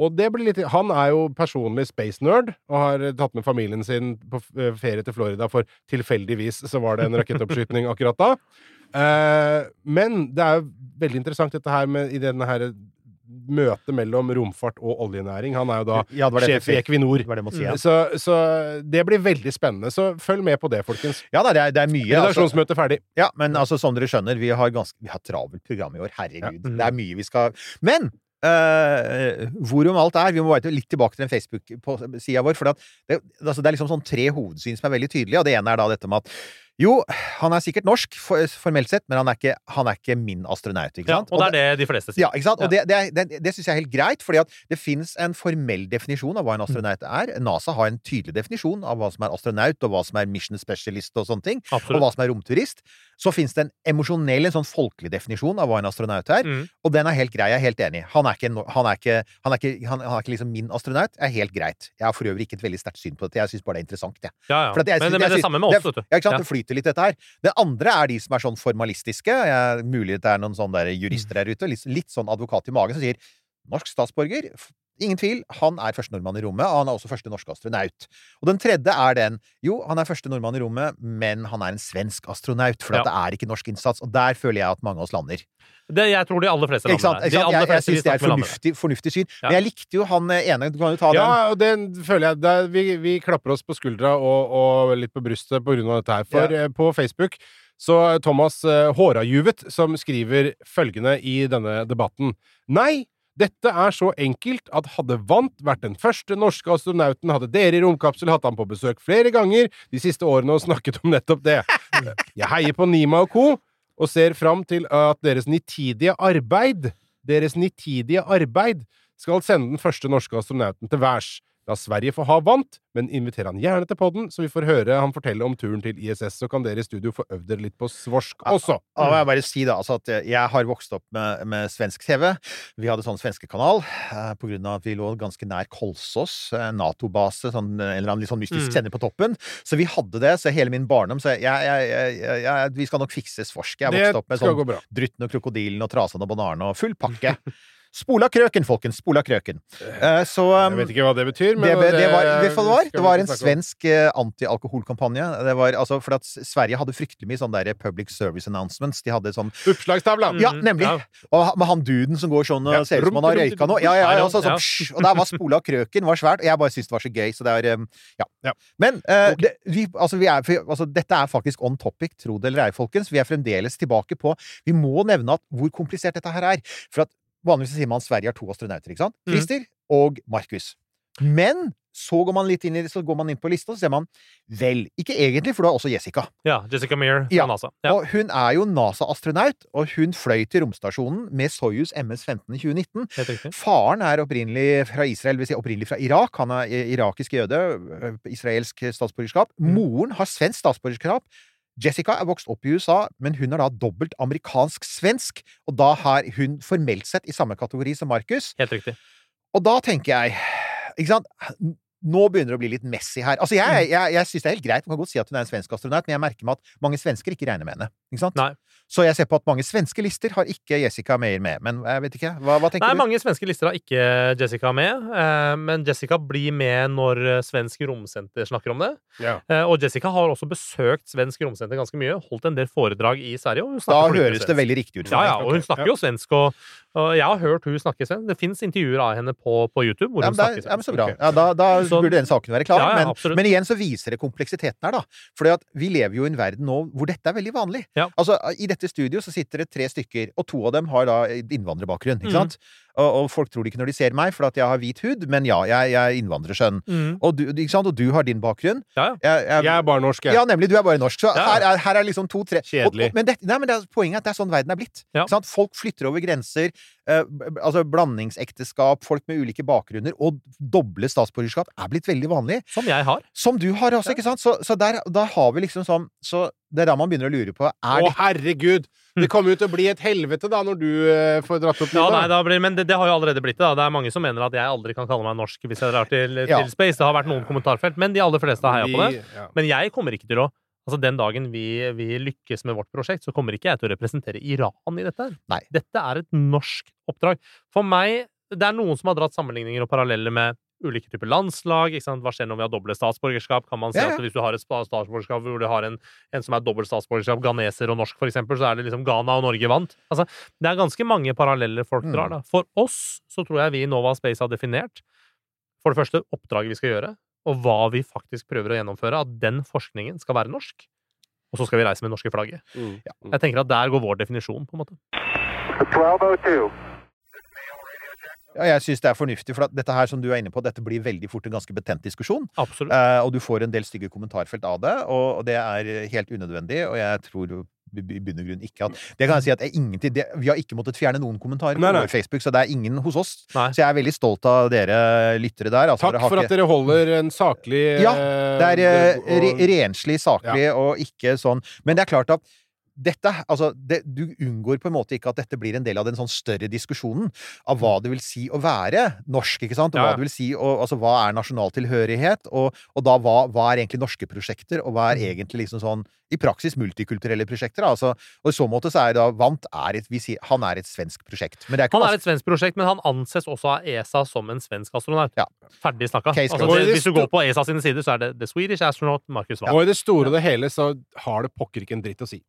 Og det blir litt Han er jo personlig space nerd og har tatt med familien sin på eh, ferie til Florida, for tilfeldigvis så var det en rakettoppskyting akkurat da. Men det er jo veldig interessant dette her med i denne her møtet mellom romfart og oljenæring. Han er jo da Ja, sjef i. Equinor. Det det si, ja. Så, så det blir veldig spennende. Så følg med på det, folkens. Ja da, det er, det er mye. Altså, Redaksjonsmøte ferdig. ja, men altså, som dere skjønner, vi har ganske Vi har travelt program i år. Herregud. Ja. Det er mye vi skal Men hvor hvorom alt er Vi må bare litt tilbake til den Facebook-sida vår. For det, altså, det er liksom sånn tre hovedsyn som er veldig tydelige, og det ene er da dette med at jo, han er sikkert norsk formelt sett, men han er, ikke, han er ikke min astronaut, ikke Ja, sant? og det er det de fleste sier. Ja, ikke sant? Og Ja. det, det, det, det syns jeg er helt greit, fordi at det fins en formell definisjon av hva en astronaut er. NASA har en tydelig definisjon av hva som er astronaut, og hva som er mission specialist og sånne ting. Og hva som er romturist. Så fins det en emosjonell, en sånn folkelig definisjon av hva en astronaut er. Mm. Og den er helt grei. Jeg er helt enig. Han er ikke, han er ikke, han er ikke, han, er ikke liksom min astronaut. Det er helt greit. Jeg har for øvrig ikke et veldig sterkt syn på dette. Jeg syns bare det er interessant, jeg. Ja, ja. For at jeg men, synes- men jeg det samme med oss, vet du. Ja, ikke sant? Ja. Flyter litt, dette her. Det andre er de som er sånn formalistiske. Jeg, mulig det er noen sånne der jurister der ute, litt, litt sånn advokat i magen, som sier norsk statsborger. Ingen tvil, han er første nordmann i rommet, og han er også første norske astronaut. Og den tredje er den jo, han er første nordmann i rommet, men han er en svensk astronaut, for at Ja. det er ikke norsk innsats. Og der føler jeg at mange av oss lander. Det, jeg tror de aller fleste lander der. De sant? Jeg, jeg syns det er et fornuftig, fornuftig syn. Ja. Men jeg likte jo han eh, ene Du kan jo ta den. Ja, og den føler jeg der, vi, vi klapper oss på skuldra og, og litt på brystet på grunn av dette her. For ja. på Facebook så Thomas eh, Hårajuvet som skriver følgende i denne debatten. Nei, dette er så enkelt at hadde Vant vært den første norske astronauten, hadde dere i Romkapsel hatt ham på besøk flere ganger de siste årene og snakket om nettopp det. Jeg heier på Nima og co. og ser fram til at deres nitidige arbeid deres nitidige arbeid skal sende den første norske astronauten til værs. La Sverige få ha vant, men inviter han gjerne til podden, så vi får høre han fortelle om turen til ISS, så kan dere i studio få øvd dere litt på svorsk også. Ja, jeg bare si da, altså at jeg har vokst opp med, med svensk TV. Vi hadde sånn svenskekanal eh, på grunn av at vi lå ganske nær Kolsås, eh, Nato-base, sånn, en eller annen litt sånn mystisk Mm. sender på toppen. Så vi hadde det, så hele min barndom Så jeg, jeg, jeg, vi skal nok fikse svorsk. Jeg har vokst opp med sånn. Drutten og Krokodilen og Trasan og Bananen og full pakke. [LAUGHS] Spola krøken, folkens! Spola krøken. Eh, så Jeg um, vet ikke hva det betyr, men det, det var, vet du hva det var? Det var en svensk eh, antialkoholkampanje. Det var altså for at Sverige hadde fryktelig mye sånn der public service announcements. De hadde sånn Oppslagstavla! Ja, Mm, nemlig! ja. Og med han duden som går sånn og Ja. ser ut som han har røyka noe. Ja, ja, ja, så, så, Ja. og der var spola krøken, var svært. Og jeg bare syntes det var så gøy, så det er um, Ja. Ja. Men eh, det, vi, altså, vi er, for- altså, dette er faktisk on topic, tro det eller ei, folkens. Vi er fremdeles tilbake på Vi må nevne at hvor komplisert dette her er. For at vanligvis sier man at Sverige har to astronauter, ikke sant? Christer mm. og Markus. Men så går man litt inn i så går man inn på lista, og så ser man Vel, ikke egentlig, for du har også Jessica. Ja, Jessica Meir Ja. NASA. Ja. Og hun er jo NASA-astronaut, og hun fløy til romstasjonen med Soyuz MS-15 i 2019. Faren er opprinnelig fra Israel, vil si opprinnelig fra Irak. Han er irakisk jøde, israelsk statsborgerskap. Mm. Moren har svensk statsborgerskap. Jessica er vokst opp i USA, men hun er da dobbelt amerikansk-svensk, og da har hun formelt sett i samme kategori som Markus. Helt riktig. Og da tenker jeg Ikke sant? Nå begynner det å bli litt messy her. Altså, Mm. jeg, jeg, jeg syns det er helt greit. Man kan godt si at hun er en svensk astronaut, men jeg merker meg at mange svensker ikke regner med henne. Ikke sant? Nei. Så jeg ser på at mange svenske lister har ikke Jessica Meyer med. Men jeg vet ikke. Hva, hva tenker Nei, du? mange svenske lister har ikke Jessica med, eh, men Jessica blir med når eh, Svensk Romsenter snakker om det. Ja. Eh, Og Jessica har også besøkt Svensk Romsenter ganske mye, holdt en del foredrag i Sverige. Og hun Da høres svensk. det veldig riktig ut Ja, ja, og hun snakker jo svensk, og, og jeg har hørt hun snakke svensk. Det fins intervjuer av henne på, på YouTube hvor Ja, hun snakker er- ja, men så bra. Ja, da da Så- burde den saken være klar. Ja, ja, men, men igjen så viser det kompleksiteten her, da. For vi lever jo i en verden nå hvor dette er veldig vanlig. Ja. Altså, I dette studio så sitter det tre stykker, og to av dem har da innvandrerbakgrunn. ikke Mhm. sant? Og, og folk tror det ikke når de ser meg, for at jeg har hvit hud, men ja, jeg, jeg er innvandrersønn. Mm. Og, du, og du har din bakgrunn. Ja. Jeg, jeg, Jeg er bare norsk, jeg. ja, nemlig. Du er bare norsk. Så Ja. her, er, her er liksom to-tre Kjedelig. Men, det, nei, men det er, poenget er at det er sånn verden er blitt. Ja. Folk flytter over grenser. eh, altså Blandingsekteskap, folk med ulike bakgrunner, og doble statsborgerskap er blitt veldig vanlig. Som jeg har. Som du har også, ikke sant? Så, så der, da har vi liksom sånn Så det er da man begynner å lure på Er Å, herregud! [LAUGHS] Det kommer jo til å bli et helvete da, når du eh, får dratt opp Ja, nei, blir, men det, det har jo allerede blitt det. da. Det er mange som mener at jeg aldri kan kalle meg norsk hvis jeg drar til, Ja. til Space. Det har vært noen kommentarfelt, men de aller fleste har heia på det. Ja. Men jeg kommer ikke til å Altså Den dagen vi, vi lykkes med vårt prosjekt, så kommer ikke jeg til å representere Iran i dette. Nei. Dette er et norsk oppdrag. For meg Det er noen som har dratt sammenligninger og paralleller med ulike typer landslag. ikke sant? Hva skjer når vi har doble statsborgerskap? Kan man si Ja, ja. at hvis du har et statsborgerskap hvor du har en, en som er dobbelt statsborgerskap, ghaneser og norsk, eksempel, så er det liksom Ghana og Norge vant? Altså, det er ganske mange paralleller folk Mm. drar. da. For oss så tror jeg vi i Nova Space har definert for det første oppdraget vi skal gjøre, og hva vi faktisk prøver å gjennomføre, at den forskningen skal være norsk. Og så skal vi reise med det norske flagget. Mm. Jeg tenker at Der går vår definisjon, på en måte. 1202. Ja, jeg syns det er fornuftig, for at dette her som du er inne på, dette blir veldig fort en ganske betent diskusjon. Absolutt. Eh, og du får en del stygge kommentarfelt av det, og, og det er helt unødvendig. Og jeg tror i bunn og grunn ikke at Det kan jeg si at er ingenting det, Vi har ikke måttet fjerne noen kommentarer på Nei, nei. vår Facebook, så det er ingen hos oss. Nei. Så jeg er veldig stolt av dere lyttere der. Altså, Takk dere har for ikke- at dere holder en saklig Ja, eh, Det er eh, og- re renslig, saklig, og ikke sånn Men det er klart at dette, altså, det, du unngår på en måte ikke at dette blir en del av den sånn større diskusjonen av hva det vil si å være norsk, ikke sant? Og Ja, ja. hva det vil si, og, altså, hva er nasjonal tilhørighet, og, og da hva, hva er egentlig norske prosjekter, og hva er Mm. egentlig liksom sånn i praksis multikulturelle prosjekter, altså. Og i så måte så er da Vant er et, vi sier, han er et svensk prosjekt. Men det er ikke Han er et svensk prosjekt, men han anses også av ESA som en svensk astronaut. Ja. Ferdig snakka. Altså, hvis du går på ESA sine sider, så er det The Swedish Astronaut Marcus Wann. Og i det store og det hele så har det pokker ikke en dritt å si.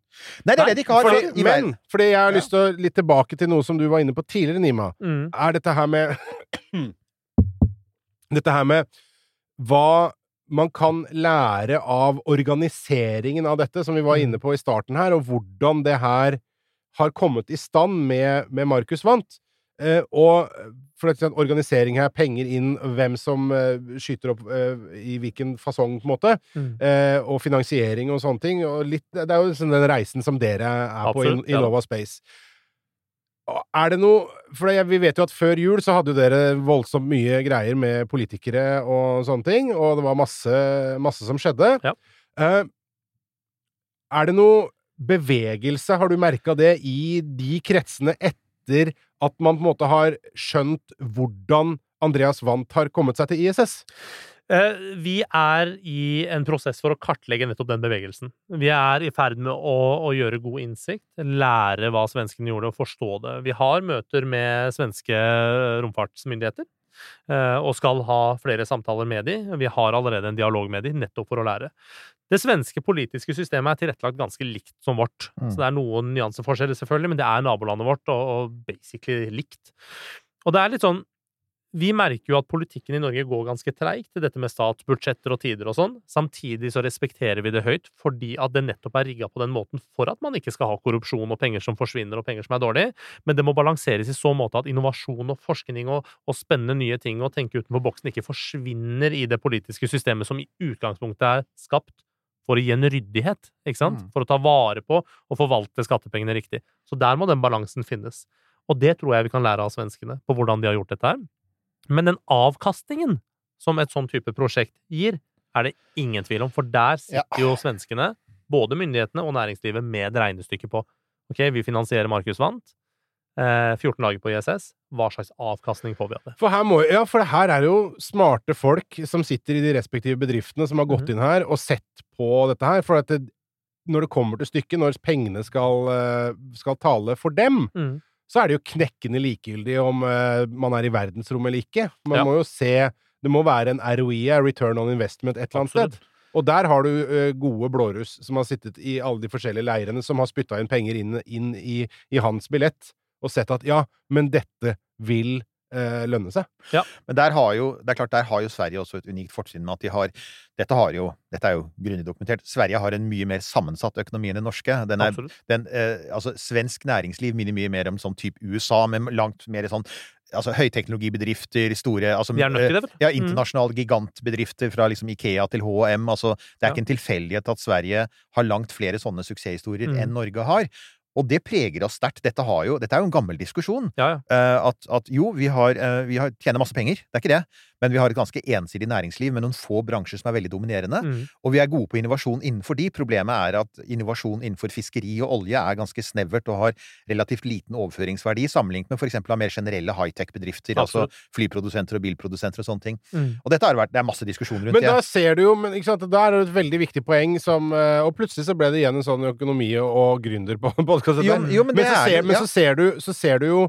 Nei, det er det de ikke har. Fordi, i verden. men fordi jeg har lyst til å litt tilbake til noe som du var inne på tidligere, Nima. Mm. Er dette her med [CLEARS THROAT] Dette her med hva man kan lære av organiseringen av dette, som vi var inne på i starten her, og hvordan det her har kommet i stand med, med Markus Vant. Eh, og for at organisering her, penger inn, hvem som eh, skyter opp eh, i hvilken fasong, på en måte, Mm. og finansiering og sånne ting. Og litt, det er jo liksom den reisen som dere er på Absolutt, i, i Nova Space. Er det noe For vi vet jo at før jul så hadde jo dere voldsomt mye greier med politikere og sånne ting, og det var masse, masse som skjedde. Ja. Er det noe bevegelse, har du merka det, i de kretsene etter at man på en måte har skjønt hvordan Andreas Wandt har kommet seg til ISS? Eh, Vi er i en prosess for å kartlegge nettopp den bevegelsen. Vi er i ferd med å, å gjøre god innsikt, lære hva svenskene gjorde, og forstå det. Vi har møter med svenske romfartsmyndigheter, eh, og skal ha flere samtaler med de. Vi har allerede en dialog med de, nettopp for å lære. Det svenske politiske systemet er tilrettelagt ganske likt som vårt. Mm. Så det er noen nyanseforskjeller, selvfølgelig, men det er nabolandet vårt, og, og basically likt. Og det er litt sånn vi merker jo at politikken i Norge går ganske treigt til dette med statsbudsjetter og tider og sånn. Samtidig så respekterer vi det høyt, fordi at det nettopp er rigga på den måten for at man ikke skal ha korrupsjon og penger som forsvinner og penger som er dårlig. Men det må balanseres i så måte at innovasjon og forskning og, og spennende nye ting og tenke utenfor boksen ikke forsvinner i det politiske systemet som i utgangspunktet er skapt for å gi en ryddighet, ikke sant? Mm. For å ta vare på og forvalte skattepengene riktig. Så der må den balansen finnes. Og det tror jeg vi kan lære av svenskene, på hvordan de har gjort dette her. Men den avkastningen som et sånn type prosjekt gir, er det ingen tvil om. For der sitter jo svenskene, både myndighetene og næringslivet, med et regnestykke på OK, vi finansierer Markus Vant. Eh, 14 dager på ISS. Hva slags avkastning får vi av det? For her, må, ja, for her er det jo smarte folk som sitter i de respektive bedriftene, som har gått mm. inn her og sett på dette her. For at det, når det kommer til stykket, når pengene skal, eh, skal tale for dem, Mm. så er det jo knekkende likegyldig om uh, man er i verdensrommet eller ikke. Man Ja. må jo se Det må være en ROI, Return on Investment, et eller annet Absolutt. sted. Og der har du eh, gode blåruss som har sittet i alle de forskjellige leirene, som har spytta inn penger inn, inn i, i hans billett, og sett at ja, men dette vil eh, lønne seg. Men der har jo, det er klart, der har jo Sverige også et unikt fortrinn med at de har Dette, har jo, dette er jo grundig dokumentert. Sverige har en mye mer sammensatt økonomi enn den norske. Den er, den, eh, altså, svensk næringsliv minner mye mer om sånn type USA, med langt mer sånn altså, høyteknologibedrifter, store altså, er vet du. Mm. internasjonale gigantbedrifter fra liksom Ikea til H&M. Altså, det er Ja. ikke en tilfeldighet at Sverige har langt flere sånne suksesshistorier Mm. enn Norge har. Og det preger oss sterkt. Dette, har jo, dette er jo en gammel diskusjon. Ja, ja. Eh, at, at jo, vi, har, eh, vi har, tjener masse penger, det er ikke det, men vi har et ganske ensidig næringsliv med noen få bransjer som er veldig dominerende. Mm. Og vi er gode på innovasjon innenfor de. Problemet er at innovasjon innenfor fiskeri og olje er ganske snevert og har relativt liten overføringsverdi sammenlignet med f.eks. av mer generelle high-tech-bedrifter, altså flyprodusenter og bilprodusenter og sånne ting. Mm. Og dette har vært, det er masse diskusjoner rundt det. Men da ser du jo men, ikke sant, Da er det et veldig viktig poeng som eh, Og plutselig så ble det igjen en sånn økonomi- og gründer på [LAUGHS] podkast. Jo, jo, men så ser, men så ser du, så ser du jo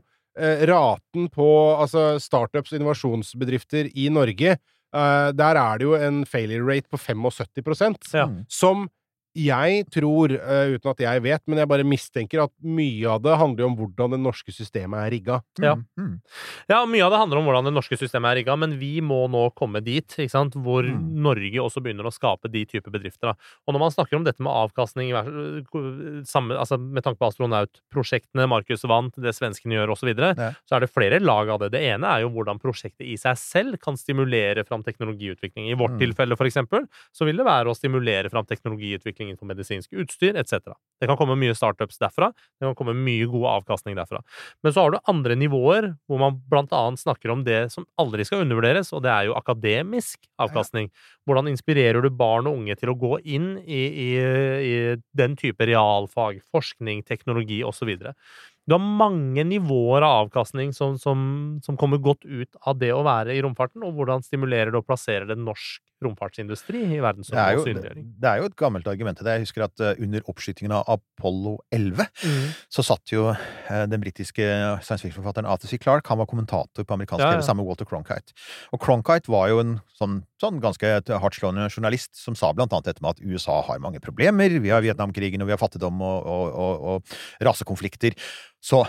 raten på altså startups og innovasjonsbedrifter i Norge. Eh, der er det jo en failure rate på 75 Ja. som jeg tror, eh, uten at jeg vet, men jeg bare mistenker at mye av det handler om hvordan det norske systemet er rigga. Ja. Mm, mm. Ja, mye av det handler om hvordan det norske systemet er rigga, men vi må nå komme dit, ikke sant, hvor Mm. Norge også begynner å skape de typer bedrifter. Da. Og når man snakker om dette med avkastning, samme, altså med tanke på astronautprosjektene, Markus vant, det svenskene gjør, osv., så, videre, Ja. så er det flere lag av det. Det ene er jo hvordan prosjektet i seg selv kan stimulere fram teknologiutvikling. I vårt Mm. tilfelle, for eksempel, så vil det være å stimulere fram teknologiutvikling innenfor medisinsk utstyr, etc. Det kan komme mye startups derfra. Det kan komme mye god avkastning derfra. Men så har du andre nivåer, hvor man blant annet snakker om det som aldri skal undervurderes, og det er jo akademisk avkastning. Hvordan inspirerer du barn og unge til å gå inn i, i, i den type realfag, forskning, teknologi osv.? Du har mange nivåer av avkastning som, som, som kommer godt ut av det å være i romfarten, og hvordan stimulerer det og plasserer det norsk romfartsindustri i Det er, jo, det, er jo et gammelt argument til det. Jeg husker at eh, under oppskytingen av Apollo 11 Mm. så satt jo eh, den britiske science fiction-forfatteren Arthur C. Clarke Han var kommentator på amerikansk Ja, ja. TV sammen med Walter Cronkite. Og Cronkite var jo en sånn, sånn ganske hardtslående journalist som sa blant annet dette med at USA har mange problemer. Vi har Vietnamkrigen, og vi har fattigdom og, og, og, og rasekonflikter. Så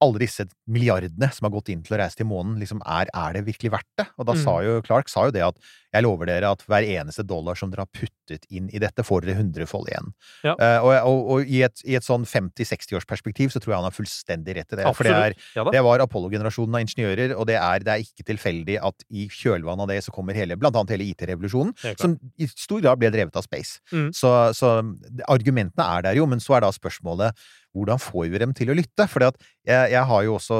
alle disse milliardene som har gått inn til å reise til månen, liksom er, er det virkelig verdt det? Og da Mm. sa jo Clark sa jo det at jeg lover dere at hver eneste dollar som dere har puttet inn i dette, får dere hundrefold igjen. Ja. Uh, og, og, og i et, i et sånn 50-60-årsperspektiv så tror jeg han har fullstendig rett i det. For det, er, Ja det var Apollo-generasjonen av ingeniører, og det er, det er ikke tilfeldig at i kjølvannet av det så kommer hele, blant annet hele IT-revolusjonen, som i stor grad ble drevet av space. Mm. Så, så argumentene er der jo, men så er da spørsmålet hvordan får vi dem til å lytte? For jeg, jeg har jo også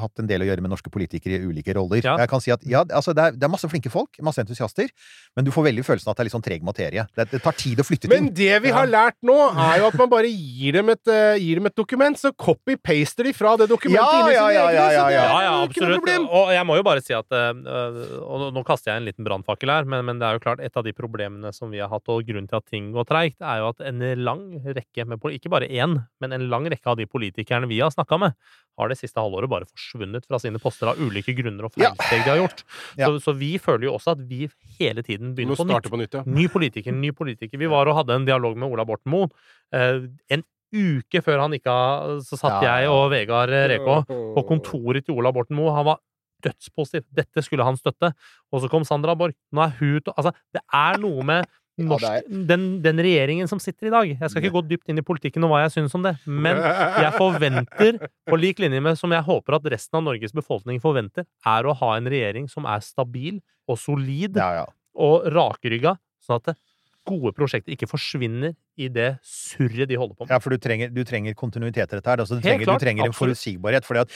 hatt en del å gjøre med norske politikere i ulike roller. Ja. Jeg kan si at ja, altså det, er, det er masse flinke folk, masse entusiaster, men du får veldig følelsen av at det er litt sånn treg materie. Det, det tar tid å flytte Men ting. det vi har lært nå, [LAUGHS] er jo at man bare gir dem et, eh, gir dem et dokument, så copy-paster de fra det dokumentet Ja, inn i ja, sine ja, egne, absolutt. Og jeg må jo bare si at øh, Og nå- kaster jeg en liten brannfakkel her, men, men det er jo klart et av de problemene som vi har hatt, og grunnen til at ting går treigt, er jo at en lang rekke med Ikke bare én, men en lang rekke av de politikerne vi har snakka med, har det siste halvåret bare forsvunnet fra sine poster av ulike grunner og feilsteg de har gjort. Ja. Så, så vi føler jo også at vi hele tiden begynner på nytt. på nytt, ja. Ny politiker, ny politiker. Vi var og hadde en dialog med Ola Borten Moe. Eh, en uke før han gikk av, så satt Ja, jeg og Vegard Rekå på kontoret til Ola Borten Moe. Han var dødspositiv. Dette skulle han støtte. Og så kom Sandra Borch. Nå er hun Altså, det er noe med [LAUGHS] norsk, den, den regjeringen som sitter i dag. Jeg skal ikke gå dypt inn i politikken og hva jeg syns om det, men [LAUGHS] jeg forventer, på lik linje med som jeg håper at resten av Norges befolkning forventer, er å ha en regjering som er stabil og solid Ja, ja. og rakrygga, sånn at det gode prosjekter ikke forsvinner i det surret de holder på med. Ja, for du trenger, du trenger kontinuitet i dette her. Altså, du, trenger, klart, du trenger en forutsigbarhet. fordi at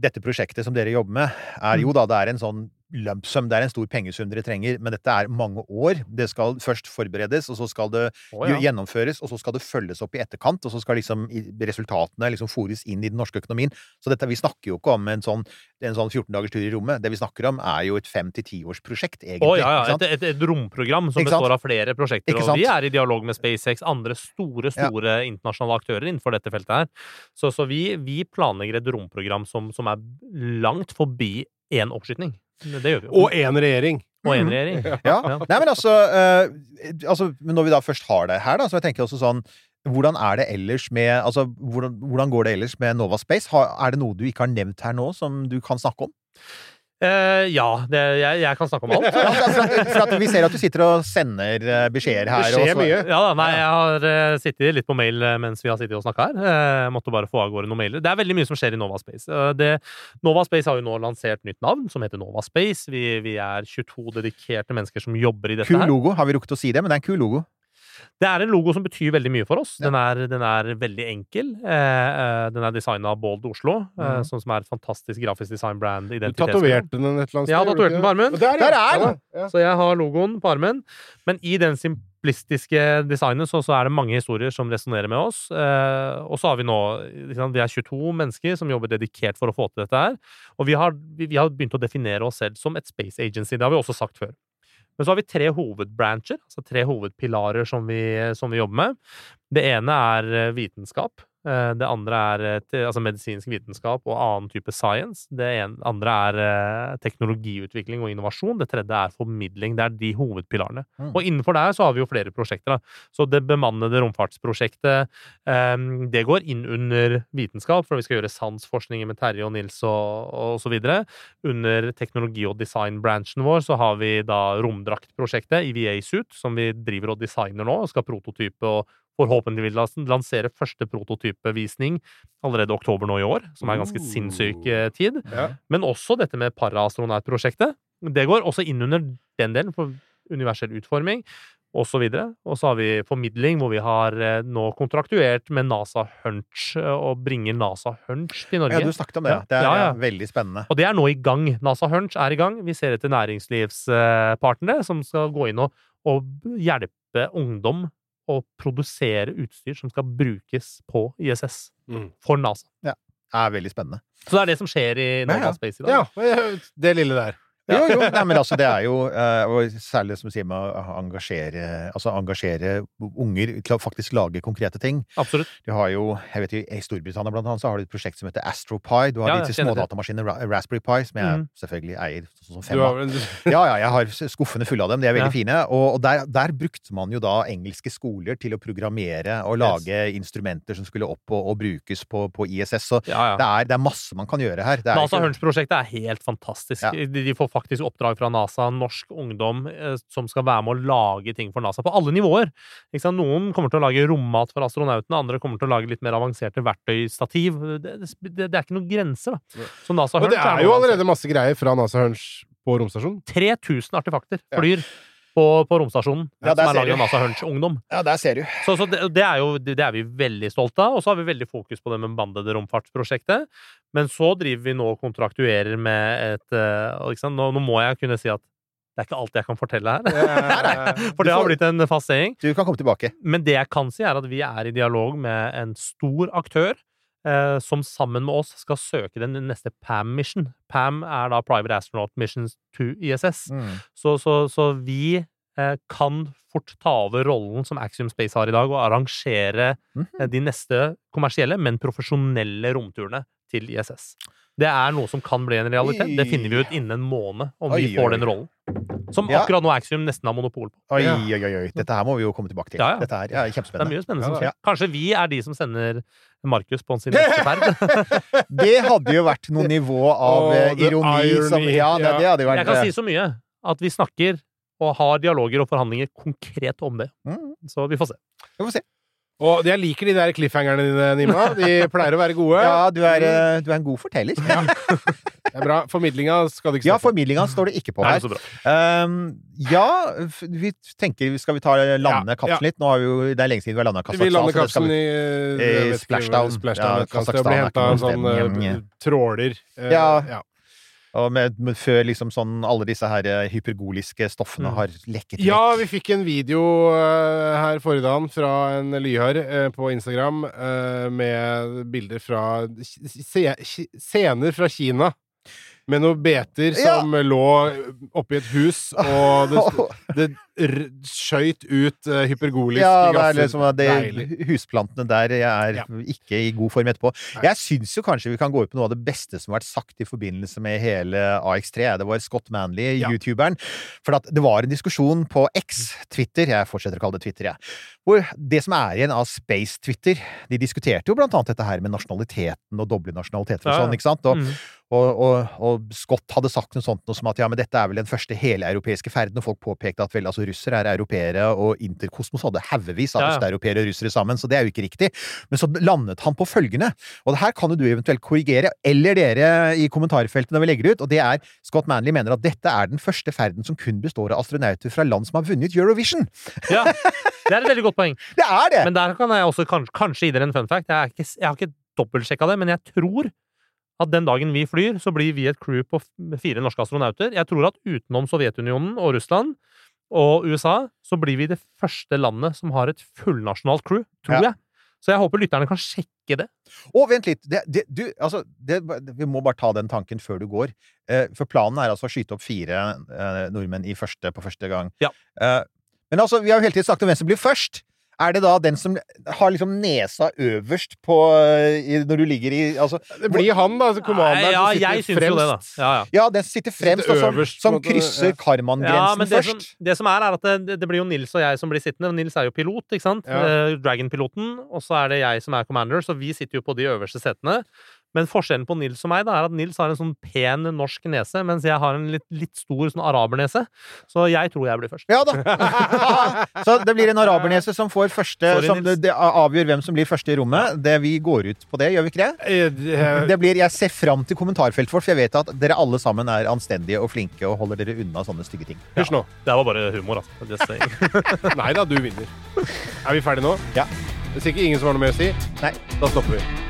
dette prosjektet som dere jobber med, er Mm. jo da det er en sånn lump sum, det er en stor pengesum dere trenger, men dette er mange år. Det skal først forberedes, og så skal det oh, ja. gjennomføres, og så skal det følges opp i etterkant, og så skal liksom resultatene liksom fòres inn i den norske økonomien. Så dette, vi snakker jo ikke om en sånn, en sånn 14 dagers tur i rommet. Det vi snakker om, er jo et fem til ti års prosjekt, egentlig. Å, ja, ja. Et, et, et romprogram som består av flere prosjekter. Og vi er i dialog med SpaceX, andre store, Ja. store internasjonale aktører innenfor dette feltet her. Så, så vi, vi planlegger et romprogram som, som er langt forbi én oppskyting. Det gjør vi jo. Og én regjering. Og én regjering. Ja. Ja. Nei, men altså, eh, altså Når vi da først har det her, da, så jeg tenker også sånn hvordan er det ellers med altså, hvordan, hvordan går det ellers med Nova Space? Har, er det noe du ikke har nevnt her nå, som du kan snakke om? Eh, ja, det, jeg, jeg kan snakke om alt. [LAUGHS] Ja, for, at, vi ser at du sitter og sender eh, beskjeder her. Det skjer mye. Ja da, nei, jeg har uh, sittet litt på mail mens vi har sittet og snakka her. Uh, måtte bare få av gårde noen mailer. Det er veldig mye som skjer i Nova Space. Det, Nova Space har jo nå lansert nytt navn, som heter Nova Space. Vi, vi er 22 dedikerte mennesker som jobber i dette Kul her. logo. Har vi rukket å si det? Men det er en kul logo. Det er en logo som betyr veldig mye for oss. Ja. Den, er, den er veldig enkel. Eh, eh, den er designa av Bold Oslo, Mhm. som, som er et fantastisk grafisk designbrand. Du tatoverte den et eller annet sted, Ja, tatoverte den på armen. Der. Der er den! Ja. Så jeg har logoen på armen, men i den simplistiske designet så, så er det mange historier som resonnerer med oss. Eh, og så har vi nå Vi er 22 mennesker som jobber dedikert for å få til dette her. Og vi har, vi, vi har begynt å definere oss selv som et space agency. Det har vi også sagt før. Men så har vi tre hovedbrancher, altså tre hovedpilarer som vi, som vi jobber med. Det ene er eh, vitenskap. Eh, Det andre er eh, altså medisinsk vitenskap og annen type science. Det andre er eh, teknologiutvikling og innovasjon. Det tredje er formidling. Det er de hovedpilarene. Mm. Og innenfor der så har vi jo flere prosjekter. Da. Så det bemannede romfartsprosjektet, eh, det går inn under vitenskap, for vi skal gjøre sansforskninger med Terje og Nils og, og så videre. Under teknologi- og designbransjen vår så har vi da romdraktprosjektet, EVA Suit, som vi driver og designer nå, og skal prototype og forhåpentligvis lans- lansere første prototypevisning allerede oktober nå i år, som er ganske sinnssyk eh, tid. Ja. Men også dette med paraastronautprosjektet. Det går også inn under den delen, for universell utforming og så videre. Og så har vi formidling, hvor vi har eh, nå kontraktuert med NASA Hunch, eh, og bringer NASA Hunch til Norge. Ja, du snakket om det. Ja. Det er Ja, ja. veldig spennende. Og det er nå i gang. NASA Hunch er i gang. Vi ser etter næringslivspartnere som skal gå inn og, og hjelpe ungdom å produsere utstyr som skal brukes på ISS Mm. for NASA. Ja. Det er veldig spennende. Så det er det som skjer i Norway Ja, ja. Space i dag. Ja, det lille der. Jo, jo, nei, men altså, det er jo eh, Og særlig som sier med å engasjere Altså engasjere unger til å faktisk lage konkrete ting. Absolutt. Du har jo, jeg vet jo, I Storbritannia blant annet så har du et prosjekt som heter AstroPie. Du har Ja, disse jeg kjenner smådatamaskinene Raspberry Pi, som jeg mm. selvfølgelig eier sånn som fem av. [LAUGHS] Ja, ja, jeg har skuffene fulle av dem. De er veldig Ja. fine. Og, der, der brukte man jo da engelske skoler til å programmere og lage instrumenter som skulle opp og, og brukes på, på ISS. Så Ja, det, er, det er masse man kan gjøre her. Det er helt fantastisk. De, de får faktisk oppdrag fra NASA, norsk ungdom eh, som skal være med å lage ting for NASA, på alle nivåer. Noen kommer til å lage rommat for astronautene, andre kommer til å lage litt mer avanserte verktøystativ. Det, det, det er ikke noen grenser, da. Så NASA Og Men det er jo allerede masse greier fra NASA Hunch på romstasjonen. 3000 artefakter flyr på, på romstasjonen, Ja, som er laget av NASA Hunch Ungdom. Ja, der ser du. Så, så det, det er jo det er vi veldig stolte av. Og så har vi veldig fokus på det med bandede romfartsprosjektet. Men så driver vi nå og kontraktuerer med et sant? Nå, nå må jeg kunne si at det er ikke alt jeg kan fortelle her. [LAUGHS] For det har blitt en fast saying. Du kan komme tilbake. Men det jeg kan si, er at vi er i dialog med en stor aktør. Eh, som sammen med oss skal søke den neste PAM-mission. PAM er da Private Astronaut Missions to ISS. Mm. Så, så, så vi eh, kan fort ta over rollen som Axiom Space har i dag, og arrangere Mhm. eh, de neste kommersielle, men profesjonelle romturene til ISS. Det er noe som kan bli en realitet. Det finner vi ut innen en måned, om vi får den rollen. Som Ja. akkurat nå Axium nesten har monopol på. Oi, oi, oi. Dette her må vi jo komme tilbake til. Ja, ja. Dette ja, er Det er kjempespennende. mye spennende Ja. Kanskje vi er de som sender Markus på sin neste ferd. [LAUGHS] Det hadde jo vært noe nivå av oh, eh, ironi som. Ja, det, det hadde jo vært Jeg kan si så mye at vi snakker og har dialoger og forhandlinger konkret om det. mm, Så vi får se. Vi får se. Og jeg liker de der cliffhangerne dine, Nima. De pleier å være gode. Ja, du er, eh, du er en god forteller. Ja, Det er bra. Formidlinga skal du ikke ja på. Ja, formidlinga står det ikke på Er her. Um, ja, vi tenker Skal vi ta lande Ja, kapselen litt? Nå har vi jo, det er lenge siden vi har landa Vi lander vi- i, I vet ikke, Splashdown. Splashdown Ja, et det sted, blir henta en sånn eh, Njem. tråler. Eh, Ja. Og med, med, før liksom sånn alle disse her eh, hypergoliske stoffene Mm. har lekket Ja, vi fikk en video uh, her forrige dagen fra en lyhør uh, på Instagram uh, med bilder fra scener fra Kina. Med noen beter Ja. som lå oppi et hus, og det, [LAUGHS] det skøyt ut uh, hypergoliske Ja, det er gasser. liksom det, husplantene der jeg er Ja. ikke i god form etterpå. Nei. Jeg syns jo kanskje vi kan gå ut på noe av det beste som har vært sagt i forbindelse med hele AX3. Det var Scott Manley, Ja. youtuberen. For det var en diskusjon på X, Twitter, jeg fortsetter å kalle det Twitter, jeg, hvor det som er igjen av Space-Twitter De diskuterte jo blant annet dette her med nasjonaliteten og doble nasjonaliteter og Ja, ja. sånn, ikke sant? Og, Mm. Og, og, og Scott hadde sagt noe sånt noe som at ja, men dette er vel den første heleuropeiske ferden, og folk påpekte at vel, altså russere er europeere, og Interkosmos hadde haugevis av Ja, ja. østeuropeere og russere sammen, så det er jo ikke riktig. Men så landet han på følgende, og det her kan jo du eventuelt korrigere, eller dere i kommentarfeltet når vi legger det ut, og det er Scott Manley mener at dette er den første ferden som kun består av astronauter fra land som har vunnet Eurovision. Ja, [LAUGHS] det er et veldig godt poeng. Det er det! Men der kan jeg også kanskje, kanskje gi dere en fun fact. Jeg, ikke, jeg har ikke dobbeltsjekka det, men jeg tror at den dagen vi flyr, så blir vi et crew på fire norske astronauter. Jeg tror at utenom Sovjetunionen og Russland og USA, så blir vi det første landet som har et fullnasjonalt crew, tror Ja. jeg. Så jeg håper lytterne kan sjekke det. Å, vent litt. Det, det, du, altså, det, vi må bare ta den tanken før du går. Eh, for planen er altså å skyte opp fire eh, nordmenn i første, på første gang. Ja. Eh, men altså, vi har jo hele tiden snakket om hvem som blir først. Er det da den som har liksom nesa øverst på i, Når du ligger i Altså Det blir han, da. Altså, commanderen ja, som sitter fremst. det. Ja, ja. Ja, den som sitter fremst, Sitter og som, øverst, på som en krysser ja. Karman-grensen Ja, først. som, det som er, er at det, det blir jo Nils og jeg som blir sittende. Nils er jo pilot, ikke sant? Ja. Eh, Dragon-piloten. Og så er det jeg som er commander, så vi sitter jo på de øverste setene. Men forskjellen på Nils og meg da, er at Nils har en sånn pen norsk nese, mens jeg har en litt, litt stor sånn arabernese. Så jeg tror jeg blir først. Ja da! [LAUGHS] Så det blir en arabernese som får første Sorry, som det, det avgjør hvem som blir første i rommet. Det Vi går ut på det, gjør vi ikke det? Eh, det- Det blir, jeg ser fram til kommentarfeltet vårt, for jeg vet at dere alle sammen er anstendige og flinke og holder dere unna sånne stygge ting. Hysj nå. Det var bare humor, altså. [LAUGHS] Nei da, du vinner. Er vi ferdige nå? Ja. Hvis ikke ingen som har noe mer å si, Nei. da stopper vi.